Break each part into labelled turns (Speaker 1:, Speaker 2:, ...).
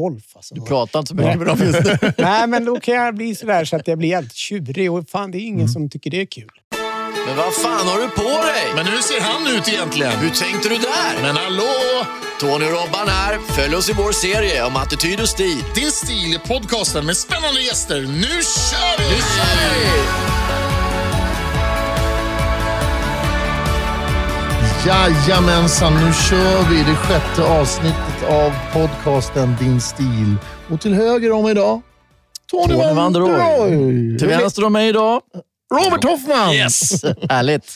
Speaker 1: golf. Alltså.
Speaker 2: Du pratar inte så mycket med dem just nu.
Speaker 1: Nej, men då kan jag bli sådär så att jag blir helt tjurig och fan, det är ingen som tycker det är kul.
Speaker 2: Men vad fan har du på dig?
Speaker 3: Men hur ser han ut egentligen?
Speaker 2: Hur tänkte du där?
Speaker 3: Men hallå!
Speaker 2: Tony och Robban här. Följ oss i vår serie om attityd och stil.
Speaker 3: Din stil i podcasten med spännande gäster. Nu kör vi!
Speaker 2: Nu kör vi!
Speaker 4: Jajamensan, nu kör vi det sjätte avsnittet av podcasten Din stil. Och till höger om idag, Tony,
Speaker 2: Tony van der Roy.
Speaker 4: Roy.
Speaker 2: Till vänster om mig idag.
Speaker 4: Robert Hoffman!
Speaker 2: Yes! Härligt.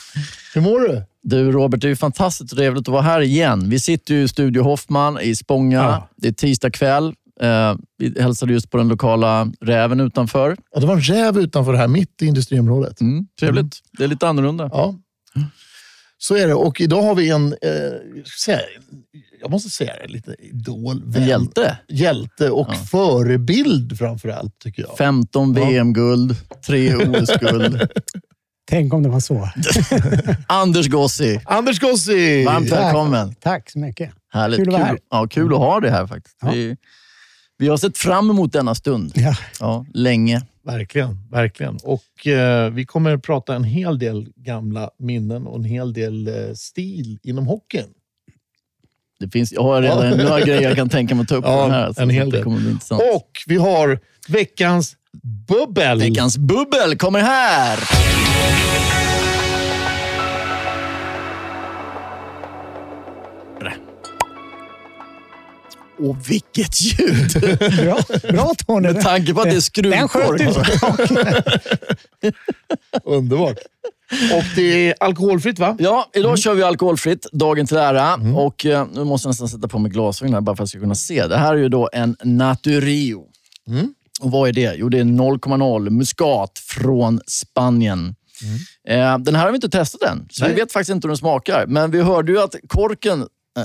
Speaker 4: Hur mår du?
Speaker 2: Du Robert, det är ju fantastiskt trevligt att vara här igen. Vi sitter ju i Studio Hoffman i Spånga.
Speaker 4: Ja.
Speaker 2: Det är tisdag kväll. Eh, vi hälsade just på den lokala räven utanför.
Speaker 4: Ja, det var en räv utanför här, mitt i industriområdet.
Speaker 2: Mm, trevligt. Det är lite annorlunda.
Speaker 4: Ja. Så är det. Och idag har vi en, eh, säga, jag måste säga det, lite idol. Vän,
Speaker 2: hjälte.
Speaker 4: Hjälte och
Speaker 2: Ja.
Speaker 4: förebild framför allt, tycker jag.
Speaker 2: 15
Speaker 4: Ja.
Speaker 2: VM-guld, 3 OS-guld.
Speaker 1: Tänk om det var så.
Speaker 2: Anders Gossi,
Speaker 4: Anders Gossi!
Speaker 2: varmt välkommen.
Speaker 1: Tack så mycket.
Speaker 2: Härligt.
Speaker 1: Kul att vara här.
Speaker 2: Ja, kul att ha dig här faktiskt.
Speaker 1: Ja.
Speaker 2: Vi, har sett fram emot denna stund.
Speaker 1: Ja.
Speaker 2: Ja, länge.
Speaker 4: Verkligen, verkligen. Och eh, vi kommer att prata en hel del gamla minnen och en hel del eh, stil inom hockeyn.
Speaker 2: Det finns, jag har redan några grejer jag kan tänka mig att ta upp
Speaker 4: Ja,
Speaker 2: den här.
Speaker 4: en hel del.
Speaker 2: kommer bli intressant.
Speaker 4: Och vi har veckans bubbel.
Speaker 2: Veckans bubbel kommer här! Och vilket ljud!
Speaker 1: Bra, bra Tony.
Speaker 2: Med tanke på att det är skruvkork.
Speaker 4: Underbart. Och det är alkoholfritt va?
Speaker 2: Ja, idag
Speaker 4: Mm.
Speaker 2: kör vi alkoholfritt, dagen till ära. Och eh, Nu måste jag nästan sätta på mig glasögonen här bara för att jag ska kunna se. Det här är ju då en Naturio.
Speaker 4: Mm.
Speaker 2: Och Vad är det? Jo, det är 0,0 muskat från Spanien. Eh, den här har vi inte testat än, så
Speaker 4: Mm. Nej.
Speaker 2: vi vet faktiskt inte hur den smakar. Men vi hörde ju att korken, äh,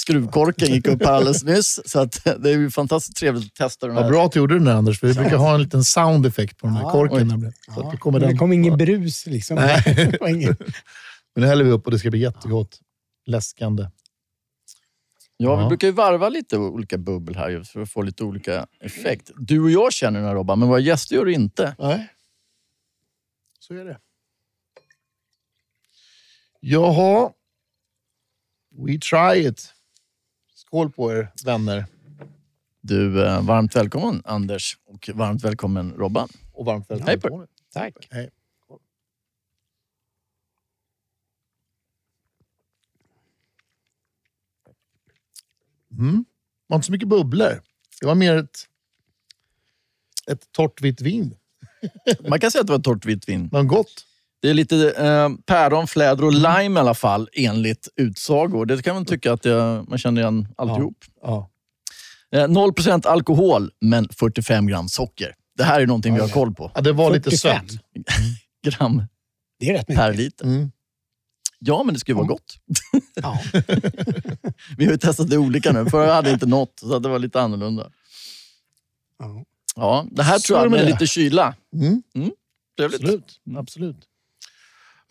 Speaker 2: skruvkorken gick upp här alldeles nyss. Så att, det är ju fantastiskt trevligt att testa den här.
Speaker 4: Vad bra att du gjorde den där Anders, för vi brukar ha en liten sound effect på den här
Speaker 1: Ja,
Speaker 4: korken.
Speaker 2: oj.
Speaker 4: nämligen. Så att det kommer
Speaker 1: men
Speaker 4: den.
Speaker 1: det kom ingen brus liksom.
Speaker 4: Nej. Men det häller vi upp och det ska bli jättegott. Läskande.
Speaker 2: Ja, vi brukar ju varva lite olika bubbel här just för att få lite olika effekt. Du och jag känner den här Robban, men våra gäster gör det inte.
Speaker 4: Nej, så är det. Jaha. We try it. Skål på er vänner.
Speaker 2: Du, eh, varmt välkommen Anders och varmt välkommen Robban.
Speaker 4: Och varmt välkommen
Speaker 2: Hej på er.
Speaker 1: Tack.
Speaker 4: Hej. Mm. Det var inte så mycket bubblor. Det var mer ett, ett torrt vitt vin.
Speaker 2: Man kan säga att det var ett torrt vitt vin.
Speaker 4: Men gott.
Speaker 2: Det är lite eh, päron, fläder och lime i alla fall, enligt utsagor. Det kan man tycka att det, man känner igen alltihop.
Speaker 4: Ja.
Speaker 2: Eh, 0% alkohol, men 45 gram socker. Det här är någonting vi har koll på.
Speaker 4: Ja, det var lite
Speaker 1: 45.
Speaker 4: sött.
Speaker 2: Gram
Speaker 1: Det är rätt mycket.
Speaker 2: per liter.
Speaker 4: Mm.
Speaker 2: Ja, men det ju vara gott.
Speaker 1: Ja.
Speaker 2: Vi har ju testat det olika nu. Förra hade inte något, så det var lite annorlunda.
Speaker 1: Ja.
Speaker 2: Ja, det här
Speaker 4: Så
Speaker 2: tror jag
Speaker 4: med
Speaker 2: med
Speaker 4: det.
Speaker 2: lite kyla.
Speaker 4: Mm.
Speaker 2: Trevligt.
Speaker 4: Absolut. Absolut.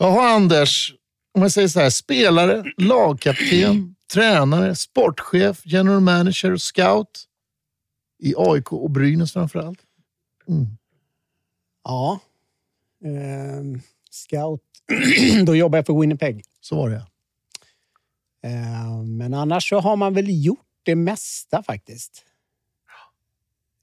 Speaker 4: Jaha, Anders. Om jag säger så här. Spelare, lagkapten, tränare, sportchef, general manager och scout. I AIK och Brynäs framför allt. Mm.
Speaker 1: ja. Ehm, scout. Då jobbar jag för Winnipeg.
Speaker 4: Så var det.
Speaker 1: Ehm, men annars så har man väl gjort det mesta faktiskt.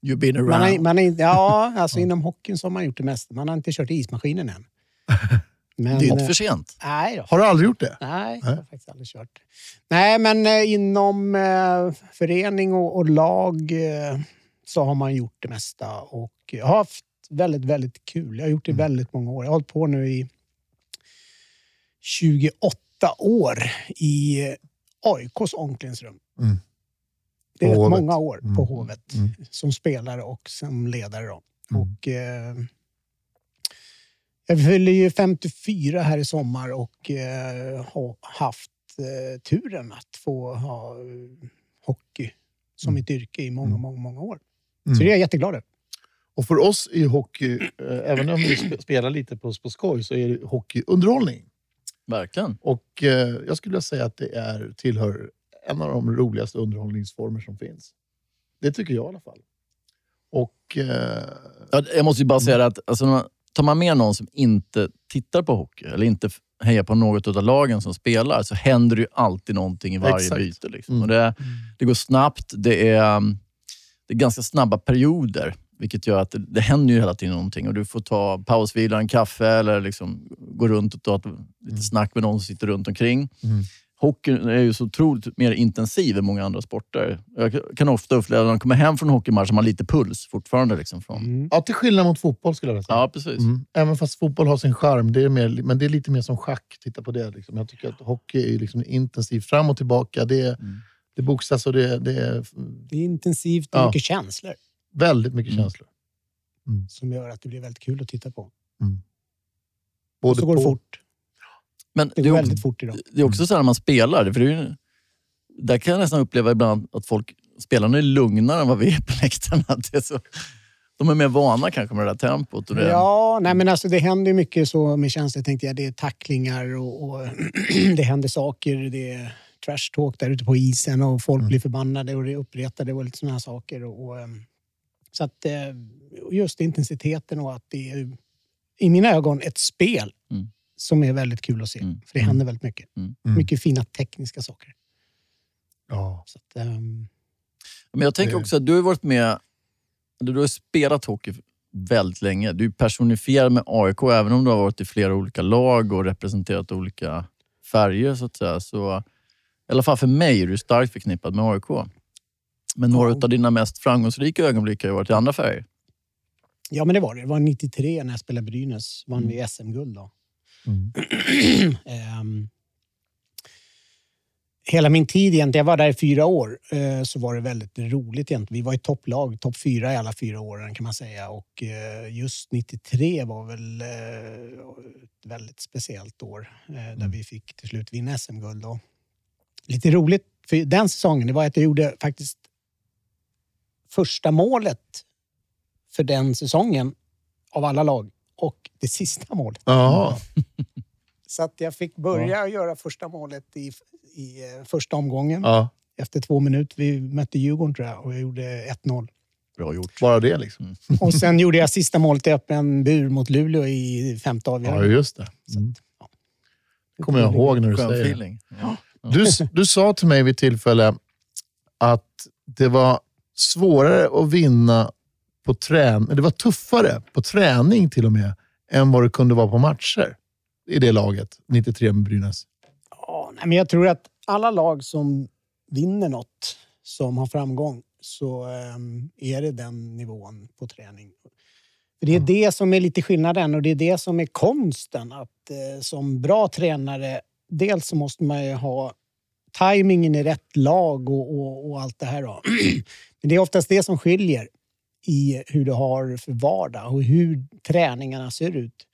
Speaker 2: You've been around.
Speaker 1: Man har, man har, ja, alltså inom hockeyn så har man gjort det mesta. Man har inte kört ismaskinen än. Men,
Speaker 2: det är inte
Speaker 1: eh,
Speaker 2: för sent.
Speaker 1: Nej då.
Speaker 4: Har du aldrig gjort det?
Speaker 1: Nej, jag har faktiskt aldrig kört. Nej, men eh, inom eh, förening och, och lag eh, så har man gjort det mesta. Och jag har haft väldigt, väldigt kul. Jag har gjort det i väldigt många år. Jag har hållit på nu i 28 år i AIKs omklädningsrum.
Speaker 4: Mm.
Speaker 1: Det är rätt många år på
Speaker 4: Mm.
Speaker 1: Hovet
Speaker 4: Mm.
Speaker 1: som spelare och som ledare. Då.
Speaker 4: Mm.
Speaker 1: Och, eh, jag fyller ju 54 här i sommar och eh, har haft eh, turen att få ha eh, hockey som
Speaker 4: Mm.
Speaker 1: mitt yrke i många,
Speaker 4: Mm.
Speaker 1: många, många år.
Speaker 4: Mm.
Speaker 1: Så det är jag jätteglad över.
Speaker 4: Och för oss i hockey, eh, även om vi sp- spelar lite på, på skoj, så är det hockey underhållning.
Speaker 2: Verkligen.
Speaker 4: Och eh, jag skulle säga att det är, tillhör en av de roligaste underhållningsformer som finns. Det tycker jag i alla fall. Och... Eh,
Speaker 2: Ja, Jag måste ju bara säga det att alltså, när man- tar man med någon som inte tittar på hockey eller inte hejar på något av lagen som spelar så händer det ju alltid någonting i varje
Speaker 4: Exakt.
Speaker 2: byte. Liksom.
Speaker 4: Mm.
Speaker 2: Och det, det går snabbt. Det är, um, det är ganska snabba perioder, vilket gör att det, det händer ju hela tiden någonting. Och Du får ta pausvila, en kaffe eller liksom gå runt och ta ett, lite snack med någon som sitter runt omkring.
Speaker 4: Mm.
Speaker 2: Hockeyn är ju så otroligt mer intensiv än många andra sporter. Jag kan ofta uppleva när man kommer hem från hockeymatch har man lite puls fortfarande. Liksom från.
Speaker 1: Mm.
Speaker 4: ja, till skillnad mot fotboll skulle jag vilja säga.
Speaker 2: Ja, precis.
Speaker 4: Mm. Även fast fotboll har sin charm, det är mer, men det är lite mer som schack. Titta på det. Liksom. Jag tycker att hockey är liksom intensivt fram och tillbaka. Det, är-
Speaker 2: Mm.
Speaker 4: det boxas och det, det är
Speaker 1: Det är intensivt och
Speaker 4: Ja.
Speaker 1: mycket känslor
Speaker 4: väldigt mycket
Speaker 2: Mm.
Speaker 4: känslor.
Speaker 1: som gör att det blir väldigt kul att titta på.
Speaker 4: Både
Speaker 1: så går det
Speaker 4: på-
Speaker 1: fort.
Speaker 2: Men
Speaker 1: Det
Speaker 2: det
Speaker 1: går
Speaker 2: är, också,
Speaker 1: väldigt fort idag.
Speaker 2: det är också så här när man spelar. För det är ju, där kan jag nästan uppleva ibland att folk, spelarna är lugnare än vad vi är på läktarna. Det är så, de är mer vana kanske med det där tempot. Och det,
Speaker 1: Ja, nej men alltså det händer mycket så med känslor tänkte jag. Det är tacklingar och, och det händer saker. Det är trash talk där ute på isen och folk
Speaker 2: Mm.
Speaker 1: blir förbannade och det är uppretade och lite sådana saker. Och, och, ehm, så att eh, just intensiteten och att det är i mina ögon ett spel. Som är väldigt kul att se.
Speaker 2: Mm.
Speaker 1: För det händer väldigt mycket.
Speaker 2: Mm.
Speaker 4: Mm.
Speaker 1: Mycket fina tekniska saker.
Speaker 4: Ja.
Speaker 1: Så att, ehm,
Speaker 2: Men jag tänker
Speaker 4: Det-
Speaker 2: också att du har varit med, du har spelat hockey väldigt länge. Du är personifierad med AIK, även om du har varit i flera olika lag och representerat olika färger. så att säga. Så, I alla fall för mig är du starkt förknippad med AIK. Men några
Speaker 1: Ja.
Speaker 2: av dina mest framgångsrika ögonblick har ju varit i andra färger.
Speaker 1: ja, men det var det. Det var 93 när jag spelade Brynäs. Vann
Speaker 2: Mm.
Speaker 1: vi SM-guld då.
Speaker 4: Mm.
Speaker 1: Ehm, hela min tid egentligen, jag var där i fyra år, eh, så var det väldigt roligt egentligen. Vi var i topplag, topp fyra i alla fyra åren kan man säga. Och eh, just 93 var väl eh, ett väldigt speciellt år eh, där vi fick till slut vinna SM-guld. Lite roligt för den säsongen, det var att jag gjorde faktiskt första målet för den säsongen av alla lag och det sista målet.
Speaker 4: Jaha.
Speaker 1: Så att jag fick börja göra första målet i, i eh, första omgången.
Speaker 4: Ja,
Speaker 1: Efter två minuter. Vi mötte Djurgården tror jag och jag gjorde 1-0.
Speaker 2: Bra gjort.
Speaker 4: bara det liksom.
Speaker 1: Och sen gjorde jag sista målet i öppen bur mot Luleå i femte
Speaker 4: Ja,
Speaker 1: avgörande.
Speaker 4: just det. Mm. Det kommer jag ihåg när du
Speaker 2: Skön
Speaker 4: säger det.
Speaker 2: feeling. Ja.
Speaker 4: Du, du sa till mig vid tillfälle att det var svårare att vinna på träning. Det var tuffare på träning till och med än vad det kunde vara på matcher i det laget, 93 med Brynäs.
Speaker 1: Ja, men jag tror att alla lag som vinner något, som har framgång, så ehm, är det den nivån på träning. För det är det som är lite skillnaden och det är det som är konsten. Att eh, som bra tränare, dels så måste man ju ha tajmingen i rätt lag och, och, och allt det här. Då. Men det är oftast det som skiljer i hur du har för vardag och hur träningarna ser ut.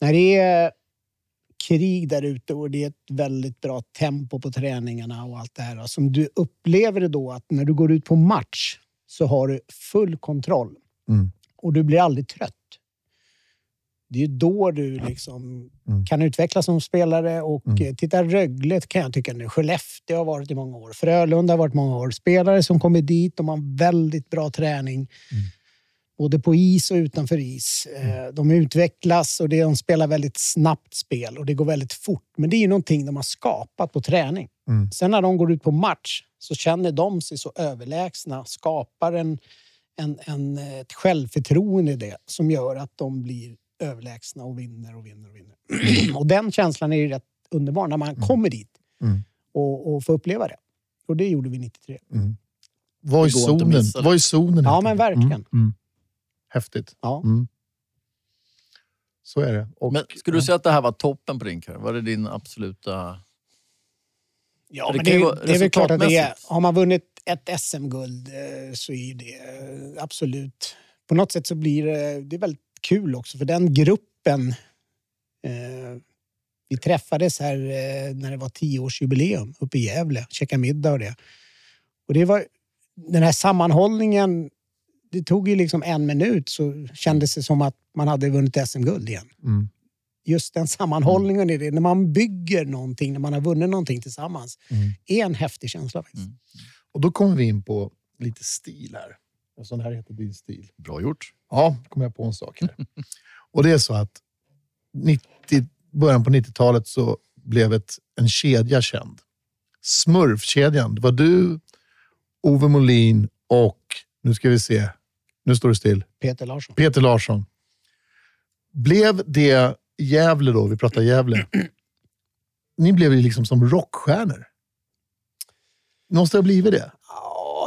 Speaker 1: När det är krig där ute och det är ett väldigt bra tempo på träningarna och allt det här. Som du upplever det då att när du går ut på match så har du full kontroll
Speaker 4: Mm.
Speaker 1: och du blir aldrig trött. Det är då du liksom
Speaker 4: Mm.
Speaker 1: kan utvecklas som spelare och
Speaker 4: Mm.
Speaker 1: eh, titta Rögle kan jag tycka nu. Skellefteå har varit i många år. Frölunda har varit många år. Spelare som kommer dit, de har väldigt bra träning.
Speaker 4: Mm.
Speaker 1: Både på is och utanför is. Eh, De utvecklas och de spelar väldigt snabbt spel och det går väldigt fort. Men det är ju någonting de har skapat på träning.
Speaker 4: Mm.
Speaker 1: Sen när de går ut på match så känner de sig så överlägsna, skapar en, en, en, ett självförtroende i det som gör att de blir överlägsna och vinner och vinner och vinner. och den känslan är ju rätt underbar när man kommer dit
Speaker 4: Mm.
Speaker 1: och, och får uppleva det. Och det gjorde vi 93.
Speaker 4: Var i zonen. Var i zonen
Speaker 1: Ja, men verkligen.
Speaker 4: Mm. Mm. Häftigt.
Speaker 1: Ja.
Speaker 4: Mm. Så är det. Och,
Speaker 2: Men skulle du säga att det här var toppen på din karriär? Var det din absoluta...
Speaker 1: Ja,
Speaker 2: Det
Speaker 1: men det,
Speaker 2: ju
Speaker 1: är- det är väl klart att det är. Har man vunnit ett SM-guld eh, så är det eh, absolut... På något sätt så blir det, det är väldigt kul också för den gruppen. Eh, vi träffades här eh, när det var tioårsjubileum uppe i Gävle, käkade middag och det. Och det var den här sammanhållningen. Det tog ju liksom en minut så kändes det som att man hade vunnit SM-guld igen
Speaker 4: mm.
Speaker 1: just den sammanhållningen i det, när man bygger någonting, när man har vunnit någonting tillsammans,
Speaker 4: Mm.
Speaker 1: är en häftig känsla faktiskt.
Speaker 2: Mm.
Speaker 4: och då kommer vi in på lite stil här. En sån här heter din stil.
Speaker 2: Bra gjort.
Speaker 4: Ja, kom jag på en sak här. Och det är så att 90, början på 90-talet så blev ett, en kedja känd. Smurfkedjan. Det var du, Ove Molin och, nu ska vi se, nu står det still,
Speaker 1: Peter Larsson.
Speaker 4: Peter Larsson. Blev det Gävle då, vi pratar Gävle. Ni blev ju liksom som rockstjärnor. Måste ha blivit det.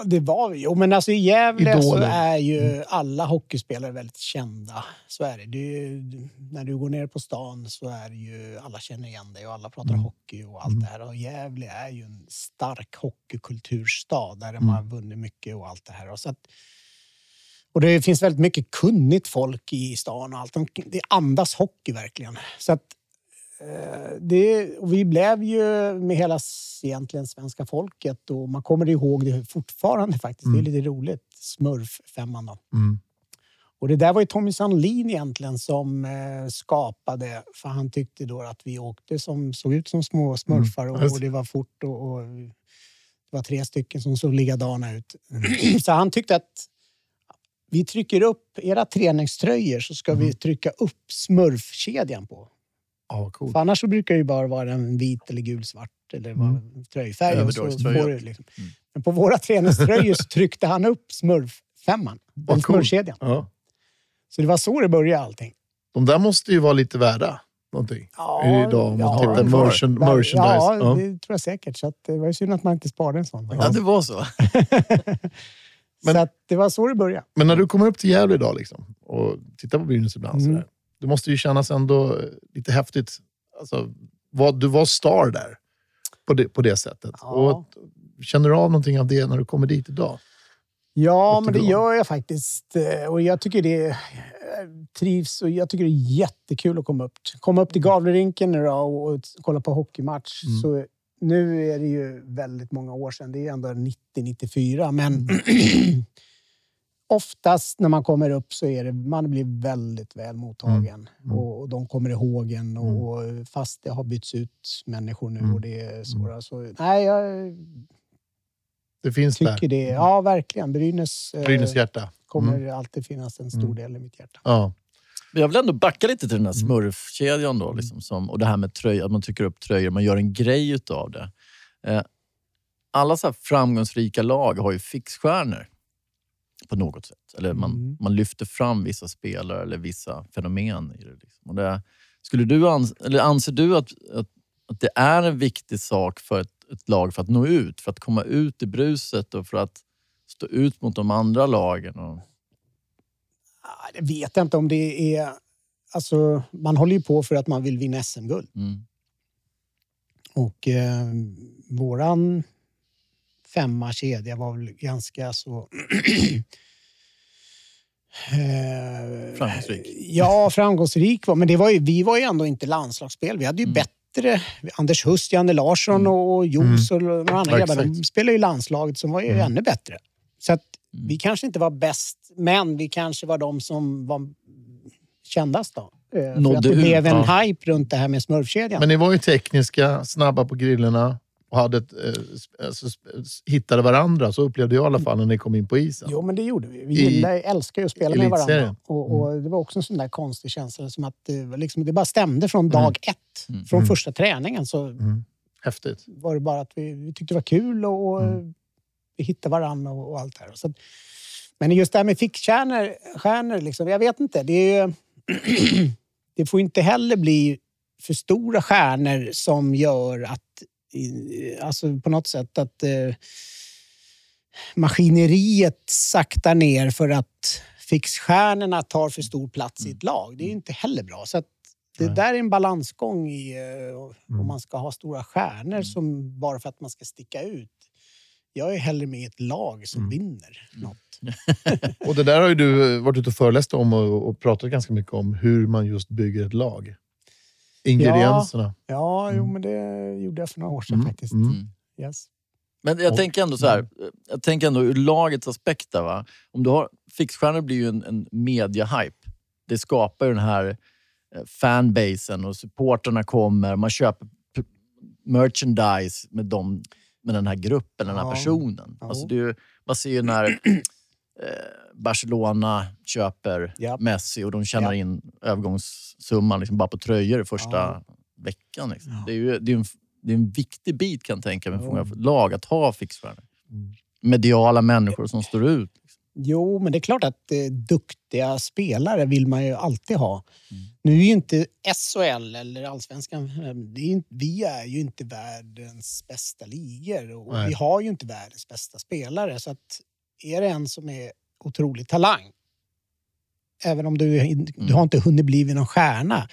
Speaker 1: Det var vi. Jo, men alltså i Gävle så
Speaker 4: Idoler.
Speaker 1: är ju alla hockeyspelare väldigt kända. Så är det. det är ju, när du går ner på stan så är det ju alla känner igen dig och alla pratar hockey och allt det här. Och Gävle är ju en stark hockeykulturstad där de har vunnit mycket och allt det här. Och, så att, och det finns väldigt mycket kunnigt folk i stan och allt. De- Det andas hockey verkligen. Så att det, och vi blev ju med hela egentligen svenska folket och man kommer ihåg det fortfarande faktiskt. Det är lite roligt. Smurf-femman då.
Speaker 4: Mm.
Speaker 1: Och det där var ju Tommy Sandlin egentligen som eh, skapade, för han tyckte då att vi åkte som såg ut som små smurfar och,
Speaker 4: just
Speaker 1: och det var fort och, och det var tre stycken som såg likadana ut. Så han tyckte att vi trycker upp era träningströjor så ska vi trycka upp smurfkedjan på.
Speaker 4: Ja, coolt.
Speaker 1: För annars så brukar det ju bara vara en vit eller gul, svart eller vad tröjfärg. och så
Speaker 2: Överdragströja.
Speaker 1: liksom. Men på våra träningströjor så tryckte han upp smurf-femman. Den
Speaker 4: Vad coolt.
Speaker 1: smurfkedjan.
Speaker 4: Ja.
Speaker 1: Så det var så det började allting.
Speaker 4: De där måste ju vara lite värda någonting. Idag om man
Speaker 1: ja,
Speaker 4: tittar
Speaker 2: de
Speaker 4: merchan-
Speaker 2: kvar.
Speaker 4: merchandise.
Speaker 1: Ja,
Speaker 4: Ja.
Speaker 1: det tror jag säkert. Så att det var ju synd att man inte sparade en sån.
Speaker 2: Ja, det var så.
Speaker 4: Men-
Speaker 1: så att det var så det började.
Speaker 4: Men när du kommer upp till Gävle idag liksom, och tittar på Brynäs ibland,
Speaker 1: Mm.
Speaker 4: sådär, det måste ju kännas ändå eh, lite häftigt. Alltså, vad, du var star där på det, på det sättet.
Speaker 1: Ja.
Speaker 4: Och, känner du av någonting av det när du kommer dit idag?
Speaker 1: Ja,
Speaker 4: Vad
Speaker 1: men det
Speaker 4: om?
Speaker 1: gör jag faktiskt. Eh, Och jag tycker det eh, trivs och jag tycker det är jättekul att komma upp. Komma upp till Gavlerinken nu då och och kolla på hockeymatch.
Speaker 4: Mm.
Speaker 1: Så nu är det ju väldigt många år sedan. Det är ändå 90-94. Men
Speaker 4: Mm.
Speaker 1: oftast när man kommer upp så är det, man blir väldigt väl mottagen.
Speaker 4: Mm.
Speaker 1: Och, och de kommer ihåg en. Och, och fast det har bytts ut människor nu
Speaker 4: Mm.
Speaker 1: och det är så. så nej, jag
Speaker 4: Det finns
Speaker 1: tycker
Speaker 4: där.
Speaker 1: det. Ja, verkligen. Brynäs, eh,
Speaker 4: Brynäs hjärta.
Speaker 1: kommer
Speaker 4: Mm.
Speaker 1: alltid finnas en stor
Speaker 4: Mm.
Speaker 1: del i mitt hjärta.
Speaker 4: Ja.
Speaker 2: Men jag vill ändå backa lite till den
Speaker 1: Mm.
Speaker 2: här smurfkedjan då, liksom, som, och det här med tröja, att man trycker upp tröjor, man gör en grej utav det. Eh, alla så här framgångsrika lag har ju fixstjärnor på något sätt. Eller man,
Speaker 1: Mm.
Speaker 2: man lyfter fram vissa spelare eller vissa fenomen i det. Liksom. Och det skulle du ans eller anser du att, att, att det är en viktig sak för ett, ett lag för att nå ut? För att komma ut i bruset och för att stå ut mot de andra lagen? Och,
Speaker 1: Ah, Det vet jag inte om det är... Alltså, man håller ju på för att man vill vinna SM-guld.
Speaker 2: mm.
Speaker 1: Och eh, våran femma kedja var väl ganska så... eh,
Speaker 2: Framgångsrik.
Speaker 1: Ja, framgångsrik var Men det var ju, vi var ju ändå inte landslagsspel. Vi hade ju
Speaker 2: Mm.
Speaker 1: bättre... Anders Hust, Janne Larsson och Jos och några andra
Speaker 4: Ja,
Speaker 1: grabbar. De spelade ju landslaget som var ju
Speaker 4: Mm.
Speaker 1: ännu bättre. Så att
Speaker 2: Mm.
Speaker 1: vi kanske inte var bäst, men vi kanske var de som var kändast då. Eh, För
Speaker 2: Nådde
Speaker 1: att det
Speaker 2: ut,
Speaker 1: blev en
Speaker 2: ja.
Speaker 1: hype runt det här med smurfkedjan.
Speaker 4: Men ni var ju tekniska, snabba på grillorna och hade ett, eh, alltså, hittade varandra. Så upplevde jag i alla fall när ni kom in på isen.
Speaker 1: Jo, men det gjorde vi. Vi
Speaker 4: I-
Speaker 1: gillar, älskar ju att spela med varandra. Och, och det var också en sån där konstig känsla som att det, liksom, det bara stämde från dag ett.
Speaker 2: Mm.
Speaker 1: Från
Speaker 4: Mm.
Speaker 1: första träningen så
Speaker 4: Mm. Häftigt.
Speaker 1: var det bara att vi, vi tyckte det var kul och, och
Speaker 4: Mm.
Speaker 1: vi hittade varandra och, och allt det här. Så men just det här med fixstjärnor, stjärnor, liksom, jag vet inte. Det, är, det får inte heller bli för stora stjärnor som gör att, alltså på något sätt att eh, maskineriet saktar ner för att fixstjärnorna tar för stor plats i ett lag. Det är ju inte heller bra. Så det
Speaker 4: Nej.
Speaker 1: där är en balansgång i eh, om
Speaker 4: Mm.
Speaker 1: man ska ha stora stjärnor som bara för att man ska sticka ut. Jag är hellre med i ett lag som
Speaker 4: Mm.
Speaker 1: vinner något.
Speaker 4: Och det där har ju du varit ute och föreläst om och, och pratat ganska mycket om. Hur man just bygger ett lag. Ingredienserna.
Speaker 1: Ja, jo,
Speaker 4: Mm.
Speaker 1: men det gjorde jag för några år sedan
Speaker 4: Mm,
Speaker 1: faktiskt.
Speaker 4: mm.
Speaker 2: Mm.
Speaker 1: Yes.
Speaker 2: Men jag
Speaker 4: Och-
Speaker 2: tänker ändå så här, jag tänker ändå ur lagets aspekt. där, Va? Om du har, fixstjärnor blir ju en, en media-hype. Det skapar ju den här eh, fanbasen och supporterna kommer. Man köper merchandise med, dem, med den här gruppen, den här
Speaker 1: Ja.
Speaker 2: personen.
Speaker 1: Ja.
Speaker 2: Alltså det är ju, Man ser ju när eh, Barcelona köper
Speaker 1: Ja.
Speaker 2: Messi och de tjänar
Speaker 1: Ja.
Speaker 2: in övergångssumman liksom bara på tröjor första
Speaker 1: Ja.
Speaker 2: veckan. Liksom. Det är ju det är en, det är en viktig bit kan jag tänka mig för många lag att ha fixstjärnor.
Speaker 4: Mm.
Speaker 2: Mediala människor som står ut.
Speaker 1: Jo, men det är klart att eh, duktiga spelare vill man ju alltid ha.
Speaker 2: Mm.
Speaker 1: Nu är ju inte SHL eller allsvenskan... eh, Det är, inte- vi är ju inte världens bästa ligor och
Speaker 4: Nej.
Speaker 1: vi har ju inte världens bästa spelare. Så att är det en som är otrolig talang, även om du,
Speaker 2: Mm.
Speaker 1: du har inte hunnit bli någon stjärna,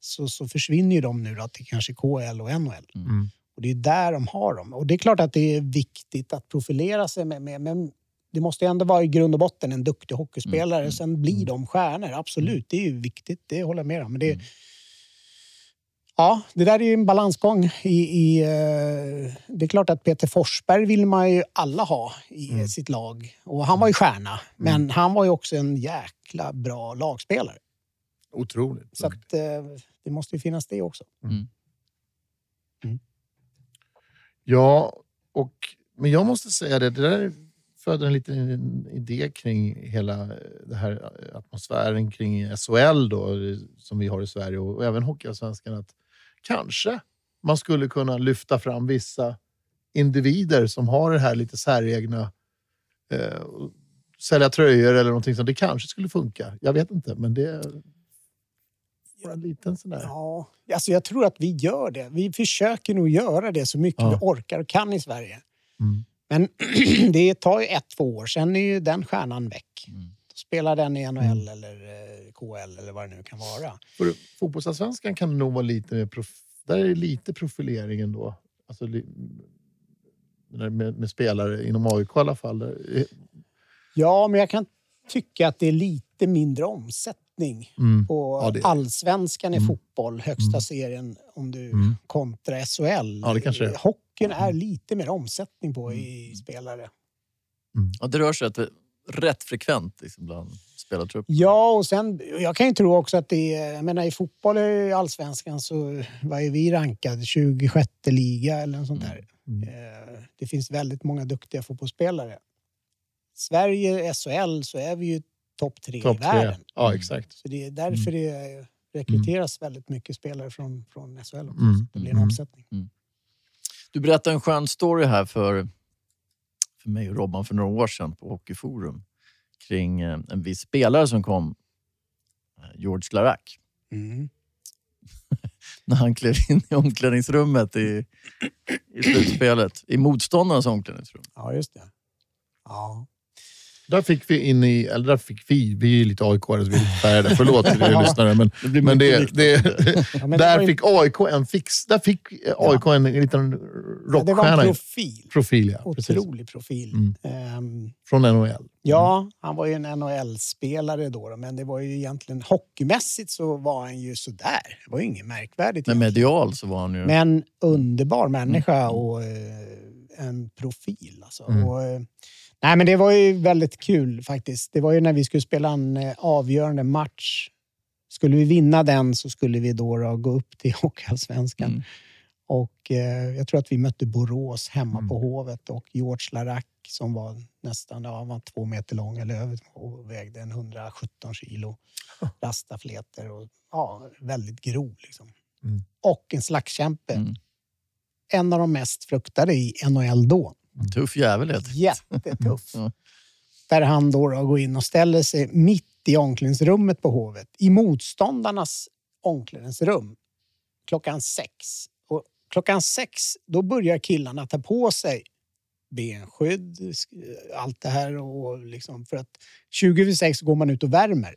Speaker 1: så, så försvinner ju de nu då till kanske KL och NHL.
Speaker 4: Mm.
Speaker 1: Och det är där de har dem. Och det är klart att det är viktigt att profilera sig med, med men det måste ju ändå vara i grund och botten en duktig hockeyspelare.
Speaker 2: Mm.
Speaker 1: Sen blir de stjärnor, absolut. Det är ju viktigt, det håller jag med om. Men det,
Speaker 2: Mm.
Speaker 1: Ja, det där är ju en balansgång. I, i, eh, det är klart att Peter Forsberg vill man ju alla ha i
Speaker 4: Mm.
Speaker 1: sitt lag. Och han var ju stjärna, men han var ju också en jäkla bra lagspelare.
Speaker 4: Otroligt.
Speaker 1: Så att, eh, det måste ju finnas det också.
Speaker 4: Ja, och, men jag måste säga det, det där föder en liten idé kring hela det här atmosfären kring SHL då, som vi har i Sverige och, och även Hockeyallsvenskan. Att kanske man skulle kunna lyfta fram vissa individer som har det här lite säregna eh, sälja tröjor eller någonting sånt. Det kanske skulle funka. Jag vet inte, men det en liten sån där.
Speaker 1: Ja, alltså jag tror att vi gör det. Vi försöker nog göra det så mycket
Speaker 4: Ja.
Speaker 1: vi orkar och kan i Sverige.
Speaker 4: Mm.
Speaker 1: Men det tar ju ett, två år, sen är ju den stjärnan väck.
Speaker 2: Mm.
Speaker 1: Då spelar den i NHL
Speaker 4: Mm.
Speaker 1: eller eh, KL eller vad det nu kan vara.
Speaker 4: För fotbollsallsvenskan kan nog vara lite mer prof- där är det lite profilering ändå. Alltså, med, med spelare inom AIK i alla fall.
Speaker 1: Ja, men jag kan tycka att det är lite mindre omsättning
Speaker 4: mm.
Speaker 1: på
Speaker 4: Ja, det det.
Speaker 1: allsvenskan i
Speaker 4: Mm.
Speaker 1: fotboll, högsta
Speaker 4: Mm.
Speaker 1: serien, om du
Speaker 4: Mm.
Speaker 1: kontra SHL.
Speaker 4: Ja, det kanske är.
Speaker 1: Hockeyn är lite mer omsättning på i
Speaker 4: Mm.
Speaker 1: spelare.
Speaker 2: Ja, det rör sig rätt, rätt frekvent liksom, bland spelartruppen.
Speaker 1: Ja, och sen, jag kan ju tro också att det är, jag menar i fotboll i allsvenskan så var ju vi rankade 26 liga eller något sånt där.
Speaker 4: Mm.
Speaker 1: Eh, Det finns väldigt många duktiga fotbollsspelare. Sverige, SHL, så är vi ju topp tre
Speaker 4: Topp
Speaker 1: i
Speaker 4: tre.
Speaker 1: världen.
Speaker 4: Ja, exakt.
Speaker 1: Så det är därför det rekryteras väldigt mycket spelare från, från SHL också.
Speaker 4: Mm,
Speaker 1: det blir en
Speaker 4: mm.
Speaker 1: omsättning.
Speaker 2: Du berättade en skön story här för, för mig och Robban för några år sedan på Hockeyforum kring eh, en viss spelare som kom, eh, George Larac.
Speaker 1: Mm.
Speaker 2: När han klev in i omklädningsrummet i, i slutspelet. I motståndarnas omklädningsrum.
Speaker 1: Ja, just det. Ja.
Speaker 4: Där fick vi in i, eller där fick vi, vi är lite aik så vi är lite färgade, förlåt till
Speaker 1: Ja.
Speaker 4: lyssnare. Men,
Speaker 2: Det
Speaker 4: men det, det,
Speaker 1: Ja, men
Speaker 4: där fick AIK en fix, där fick AIK en, en liten
Speaker 1: ja, det var en
Speaker 4: rockstjärna.
Speaker 1: profil.
Speaker 4: profil, ja. Precis.
Speaker 1: Otrolig profil.
Speaker 4: Mm.
Speaker 1: Ehm,
Speaker 4: Från NHL.
Speaker 1: Ja, han var ju en NHL-spelare då, då, men det var ju egentligen hockeymässigt så var han ju sådär. Det var ju inget märkvärdigt.
Speaker 2: Men medial så var han ju...
Speaker 1: Men underbar människa
Speaker 2: Mm.
Speaker 1: och eh, en profil. Alltså.
Speaker 4: Mm.
Speaker 1: Och, eh, nej, men det var ju väldigt kul faktiskt. Det var ju när vi skulle spela en eh, avgörande match. Skulle vi vinna den så skulle vi då, då gå upp till Hockeyallsvenskan.
Speaker 2: Mm.
Speaker 1: Och eh, jag tror att vi mötte Borås hemma
Speaker 4: Mm.
Speaker 1: på Hovet och George Larac som var nästan ja, var två meter lång eller över och vägde en 117 kilo. Rastafleter och ja, väldigt grov liksom.
Speaker 4: Mm.
Speaker 1: Och en slagskämpe.
Speaker 2: Mm.
Speaker 1: En av de mest fruktade i NHL då.
Speaker 2: Tuff jävel helt.
Speaker 1: Jättetuff.
Speaker 2: Ja.
Speaker 1: Där han då, då går in och ställer sig mitt i omklädningsrummet på Hovet. I motståndarnas omklädningsrum. Klockan sex. Och klockan sex, då börjar killarna ta på sig benskydd, sk- allt det här. Och liksom för att 20 över sex går man ut och värmer.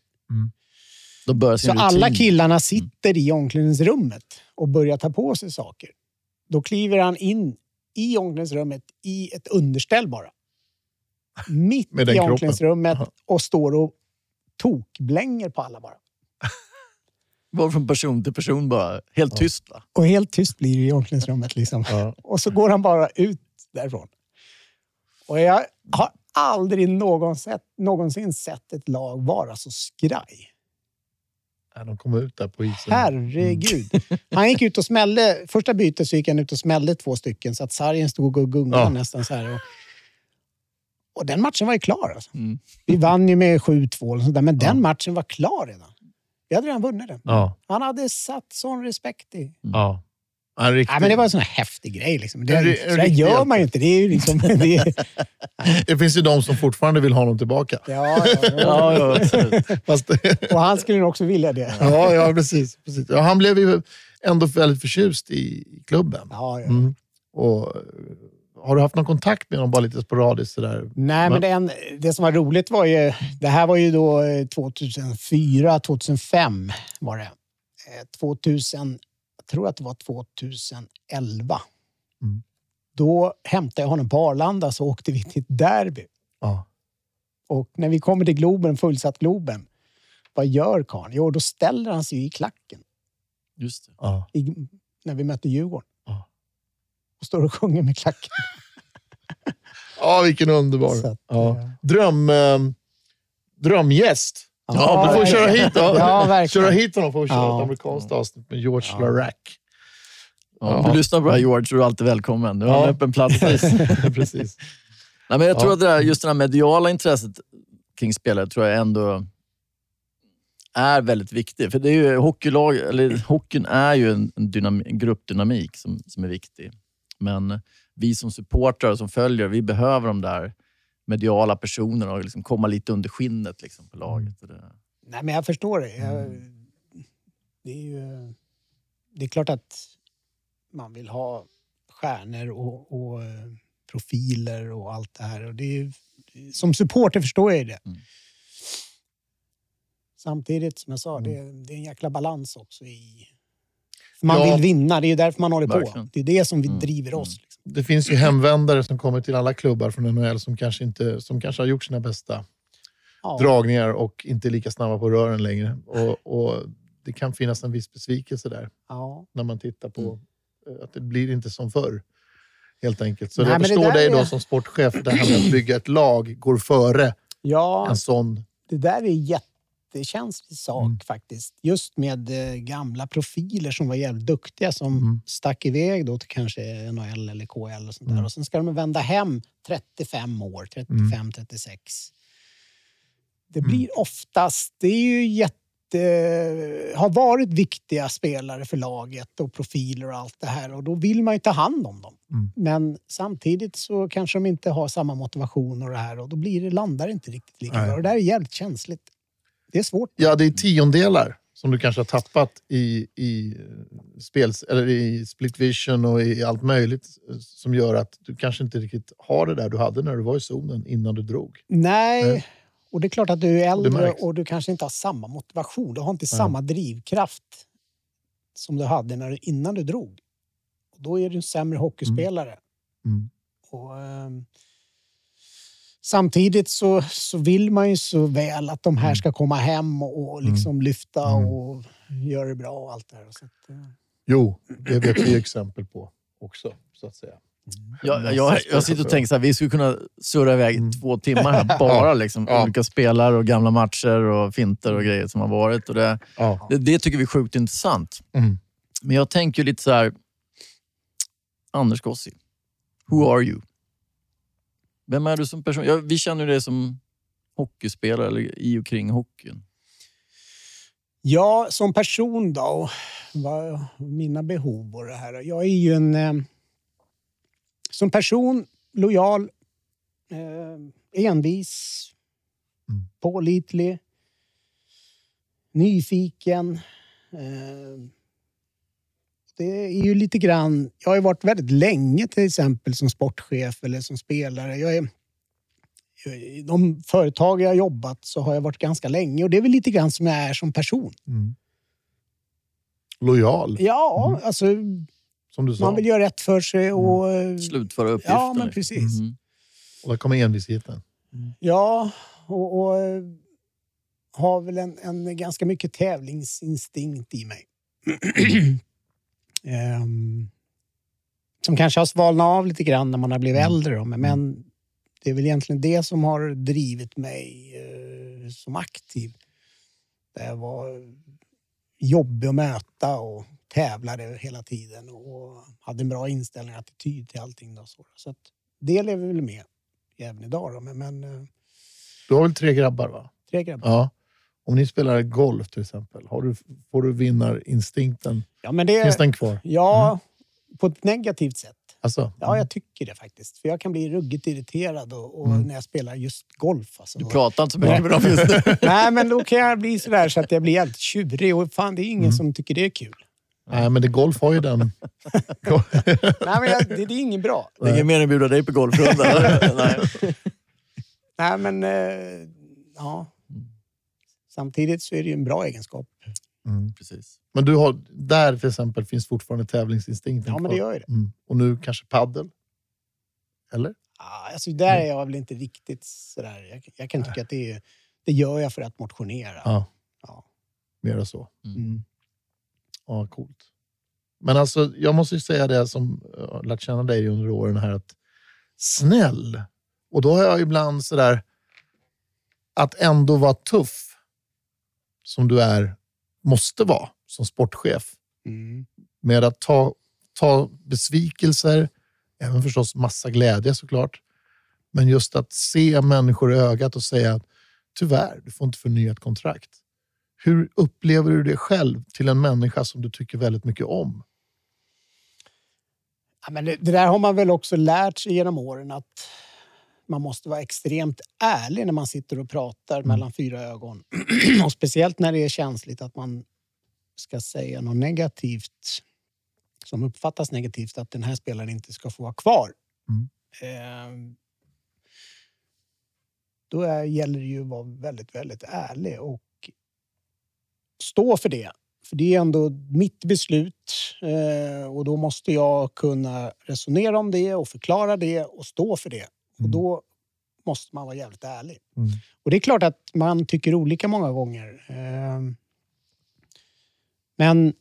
Speaker 2: Då börjar sin
Speaker 1: Så alla
Speaker 2: rutin.
Speaker 1: killarna sitter i omklädningsrummet och börjar ta på sig saker. Då kliver han in i omklädningsrummet i ett underställ bara. Mitt
Speaker 4: Med
Speaker 1: i omklädningsrummet och står och tokblänger på alla bara.
Speaker 2: Var från person till person bara. Helt tyst va?
Speaker 1: Och helt tyst blir det i omklädningsrummet. Liksom.
Speaker 4: Ja.
Speaker 1: Och så går han bara ut därifrån. Och jag har aldrig någonsin, någonsin sett ett lag vara så skraj.
Speaker 4: Ja, de kom ut där på isen.
Speaker 1: Herregud. Han gick ut och smällde. Första bytet så gick han ut och smällde två stycken så att sargen stod och gungade
Speaker 4: Ja.
Speaker 1: nästan så här. Och, Och den matchen var ju klar. Alltså.
Speaker 2: Mm.
Speaker 1: Vi vann ju med 7-2, eller sånt där, men den
Speaker 4: Ja.
Speaker 1: matchen var klar redan. Vi hade redan vunnit den.
Speaker 4: Ja.
Speaker 1: Han hade satt sån respekt i.
Speaker 4: ja. Ja, riktigt.
Speaker 1: Ja, men det var en sån här häftig grej. Liksom. Det,
Speaker 4: en
Speaker 1: så där gör man ju inte. Det är ju liksom... Det är,
Speaker 4: det finns ju de som fortfarande vill ha honom tillbaka.
Speaker 1: ja, ja, ja.
Speaker 2: Ja.
Speaker 4: Fast,
Speaker 1: Och han skulle nog också vilja det.
Speaker 4: ja, ja, precis. precis. Ja, han blev ju ändå väldigt förtjust i i klubben.
Speaker 1: Ja, ja.
Speaker 4: Mm. Och, eh, har du haft någon kontakt med honom bara lite sporadiskt? Sådär?
Speaker 1: Nej, men det, en, det som var roligt var ju... Det här var ju då eh, 2004, 2005 var det. Eh, 2000, jag tror att det var 2011.
Speaker 4: Mm.
Speaker 1: Då hämtade jag honom på Arlanda så åkte vi till ett derby.
Speaker 4: Ja.
Speaker 1: Och när vi kommer till Globen, fullsatt Globen, vad gör karln? Jo, då ställer han sig i klacken
Speaker 2: Just det.
Speaker 4: Ja.
Speaker 1: i, när vi mötte Djurgården.
Speaker 4: Ja.
Speaker 1: Och står och sjunger med klacken.
Speaker 4: ja, vilken underbar.
Speaker 1: Att,
Speaker 4: ja. Dröm, eh, drömgäst.
Speaker 2: Ja,
Speaker 4: du får köra hit, ja.
Speaker 1: Ja, verkligen.
Speaker 4: köra hit honom får vi köra
Speaker 1: Ja.
Speaker 4: ett amerikanskt avsnitt med George
Speaker 1: Ja.
Speaker 4: Larac.
Speaker 2: Ja, om du lyssnar på det här George så är du alltid välkommen. Du har
Speaker 4: Ja.
Speaker 2: en öppen plats. här.
Speaker 4: Precis.
Speaker 2: Nej, men jag tror
Speaker 4: Ja.
Speaker 2: att det där, just det här mediala intresset kring spelare tror jag ändå är väldigt viktigt. För det är ju hockeylag, eller hockeyn är ju en, en, dynam, en gruppdynamik som, som är viktig. Men vi som supportrar och som följer, vi behöver de där mediala personerna och liksom komma lite under skinnet liksom, på laget. Det,
Speaker 1: Nej, men jag förstår det. Jag,
Speaker 4: Mm.
Speaker 1: det, är ju, det är klart att man vill ha stjärnor och, och eh, profiler och allt det här. Och det är, som supporter förstår jag det.
Speaker 2: Mm.
Speaker 1: Samtidigt, som jag sa,
Speaker 4: Mm.
Speaker 1: det, det är en jäkla balans också i... Man
Speaker 4: Ja.
Speaker 1: vill vinna, det är ju därför man håller
Speaker 2: Verkligen.
Speaker 1: på. Det är det som vi
Speaker 2: Mm.
Speaker 1: driver oss.
Speaker 4: Det finns ju hemvändare som kommer till alla klubbar från NHL som kanske, inte, som kanske har gjort sina bästa
Speaker 1: Ja.
Speaker 4: dragningar och inte är lika snabba på rören längre. Och, och Det kan finnas en viss besvikelse där
Speaker 1: Ja.
Speaker 4: när man tittar på
Speaker 2: Mm.
Speaker 4: eh, att det blir inte som förr. Helt enkelt. Så
Speaker 1: Nej,
Speaker 4: jag förstår dig då
Speaker 1: är-
Speaker 4: som sportchef, det här med att bygga ett lag går före
Speaker 1: ja,
Speaker 4: en sån...
Speaker 1: det där är en jättekänslig sak
Speaker 4: Mm.
Speaker 1: faktiskt. Just med eh, gamla profiler som var jävligt duktiga som
Speaker 4: Mm.
Speaker 1: stack iväg då till kanske NHL eller KL och sånt där.
Speaker 4: Mm.
Speaker 1: Och sen ska de vända hem 35 år, 35, 36. Det
Speaker 4: Mm.
Speaker 1: blir oftast, det är ju jätte har varit viktiga spelare för laget och profiler och allt det här och då vill man ju ta hand om dem.
Speaker 4: Mm.
Speaker 1: Men samtidigt så kanske de inte har samma motivation och det här och då blir det, landar det inte riktigt lika bra. Och det där är jävligt känsligt. Det är svårt.
Speaker 4: Ja, det är tiondelar som du kanske har tappat i, i, eh, spels, eller i split vision och i allt möjligt eh, som gör att du kanske inte riktigt har det där du hade när du var i zonen innan du drog.
Speaker 1: Nej,
Speaker 4: Nej.
Speaker 1: och det är klart att du är äldre och du kanske inte har samma motivation. Du har inte
Speaker 4: Nej.
Speaker 1: samma drivkraft som du hade när du, innan du drog. Och då är du en sämre hockeyspelare.
Speaker 4: Mm.
Speaker 1: Och, ehm, samtidigt så, så vill man ju så väl att de här
Speaker 4: Mm.
Speaker 1: ska komma hem och, och liksom lyfta
Speaker 4: Mm.
Speaker 1: och göra det bra och allt det här. Så att, eh,
Speaker 4: Jo, det vet vi exempel på också, så att säga.
Speaker 2: Jag, jag, jag sitter och tänker så här, vi skulle kunna surra iväg
Speaker 4: Mm.
Speaker 2: två timmar här bara. Liksom,
Speaker 4: Ja.
Speaker 2: Olika spelare och gamla matcher och finter och grejer som har varit. Och det,
Speaker 4: Ja.
Speaker 2: det, det tycker vi är sjukt intressant.
Speaker 4: Mm.
Speaker 2: Men jag tänker lite så här, Anders Gossi, who are you? Vem är du som person? Ja, vi känner dig som hockeyspelare eller i och kring hockeyn.
Speaker 1: Ja, som person då, vad mina behov och det här. Jag är ju en... Eh, som person, lojal, eh, envis,
Speaker 4: Mm.
Speaker 1: pålitlig, nyfiken. Eh, det är ju lite grann... Jag har ju varit väldigt länge till exempel som sportchef eller som spelare. Jag är, i de företag jag har jobbat så har jag varit ganska länge och det är väl lite grann som jag är som person.
Speaker 4: Mm. Lojal,
Speaker 1: Ja,
Speaker 4: Mm.
Speaker 1: alltså
Speaker 4: som du sa.
Speaker 1: man vill göra rätt för sig och... eh,
Speaker 2: Slutföra uppgifter.
Speaker 1: Ja, men precis.
Speaker 2: Mhm.
Speaker 4: Och där kommer envisheten.
Speaker 1: Ja, och, och har väl en, en ganska mycket tävlingsinstinkt i mig. Ehm, som kanske har svalnat av lite grann när man har blivit
Speaker 4: Mm.
Speaker 1: äldre. Då, men, men det är väl egentligen det som har drivit mig eh, som aktiv. Jag var jobbig att möta och tävlade hela tiden och hade en bra inställning och attityd till allting. Då, så så att det lever väl med även idag. Då. Men, men eh,
Speaker 4: Du har väl tre grabbar? va?
Speaker 1: tre grabbar.
Speaker 4: Ja. Om ni spelar golf till exempel, har du, får du vinnarinstinkten?
Speaker 1: Ja, men det,
Speaker 4: Finns den kvar?
Speaker 1: ja på ett negativt sätt.
Speaker 4: Alltså,
Speaker 1: Ja, jag tycker det faktiskt. För jag kan bli ruggigt irriterad och, och
Speaker 4: Mm.
Speaker 1: när jag spelar just golf. Alltså.
Speaker 2: Du pratar inte så mycket med dem just nu.
Speaker 1: Nej, men då kan jag bli sådär så att jag blir helt tjurig och fan, det är ingen
Speaker 4: Mm.
Speaker 1: som tycker det är kul.
Speaker 4: Nej, men det, golf har ju den...
Speaker 1: Nej, men jag, det, det är ingen bra.
Speaker 2: Det är ingen mening att bjuda dig på golfrunda. Nej.
Speaker 1: Nej, men eh, ja. Samtidigt så är det ju en bra egenskap.
Speaker 4: Mm.
Speaker 2: Precis.
Speaker 4: Men du har, där till exempel finns fortfarande tävlingsinstinkten
Speaker 1: Ja, men det gör ju det.
Speaker 4: Mm. Och nu kanske paddel? Eller?
Speaker 1: Ah, Alltså, där är jag väl inte riktigt sådär. Jag, jag kan tycka att det, är, det gör jag för att motionera.
Speaker 4: Ja,
Speaker 1: Ja.
Speaker 4: mer så.
Speaker 1: Mm.
Speaker 4: Ja, coolt. Men alltså, jag måste ju säga det som jag har lärt känna dig under åren här att snäll. Och då har jag ibland sådär att ändå vara tuff som du är, måste vara som sportchef.
Speaker 1: Mm.
Speaker 4: Med att ta, ta besvikelser, även förstås massa glädje såklart. Men just att se människor i ögat och säga att tyvärr, du får inte förnyat kontrakt. Hur upplever du det själv till en människa som du tycker väldigt mycket om?
Speaker 1: Ja, men det, det där har man väl också lärt sig genom åren att man måste vara extremt ärlig när man sitter och pratar mellan fyra ögon. och speciellt när det är känsligt att man ska säga något negativt som uppfattas negativt, att den här spelaren inte ska få vara kvar.
Speaker 4: Mm.
Speaker 1: Eh, då är, gäller det ju att vara väldigt, väldigt ärlig och stå för det. För det är ändå mitt beslut eh, och då måste jag kunna resonera om det och förklara det och stå för det. Och
Speaker 4: Mm.
Speaker 1: då måste man vara jävligt ärlig.
Speaker 4: Mm.
Speaker 1: Och det är klart att man tycker olika många gånger. Eh, men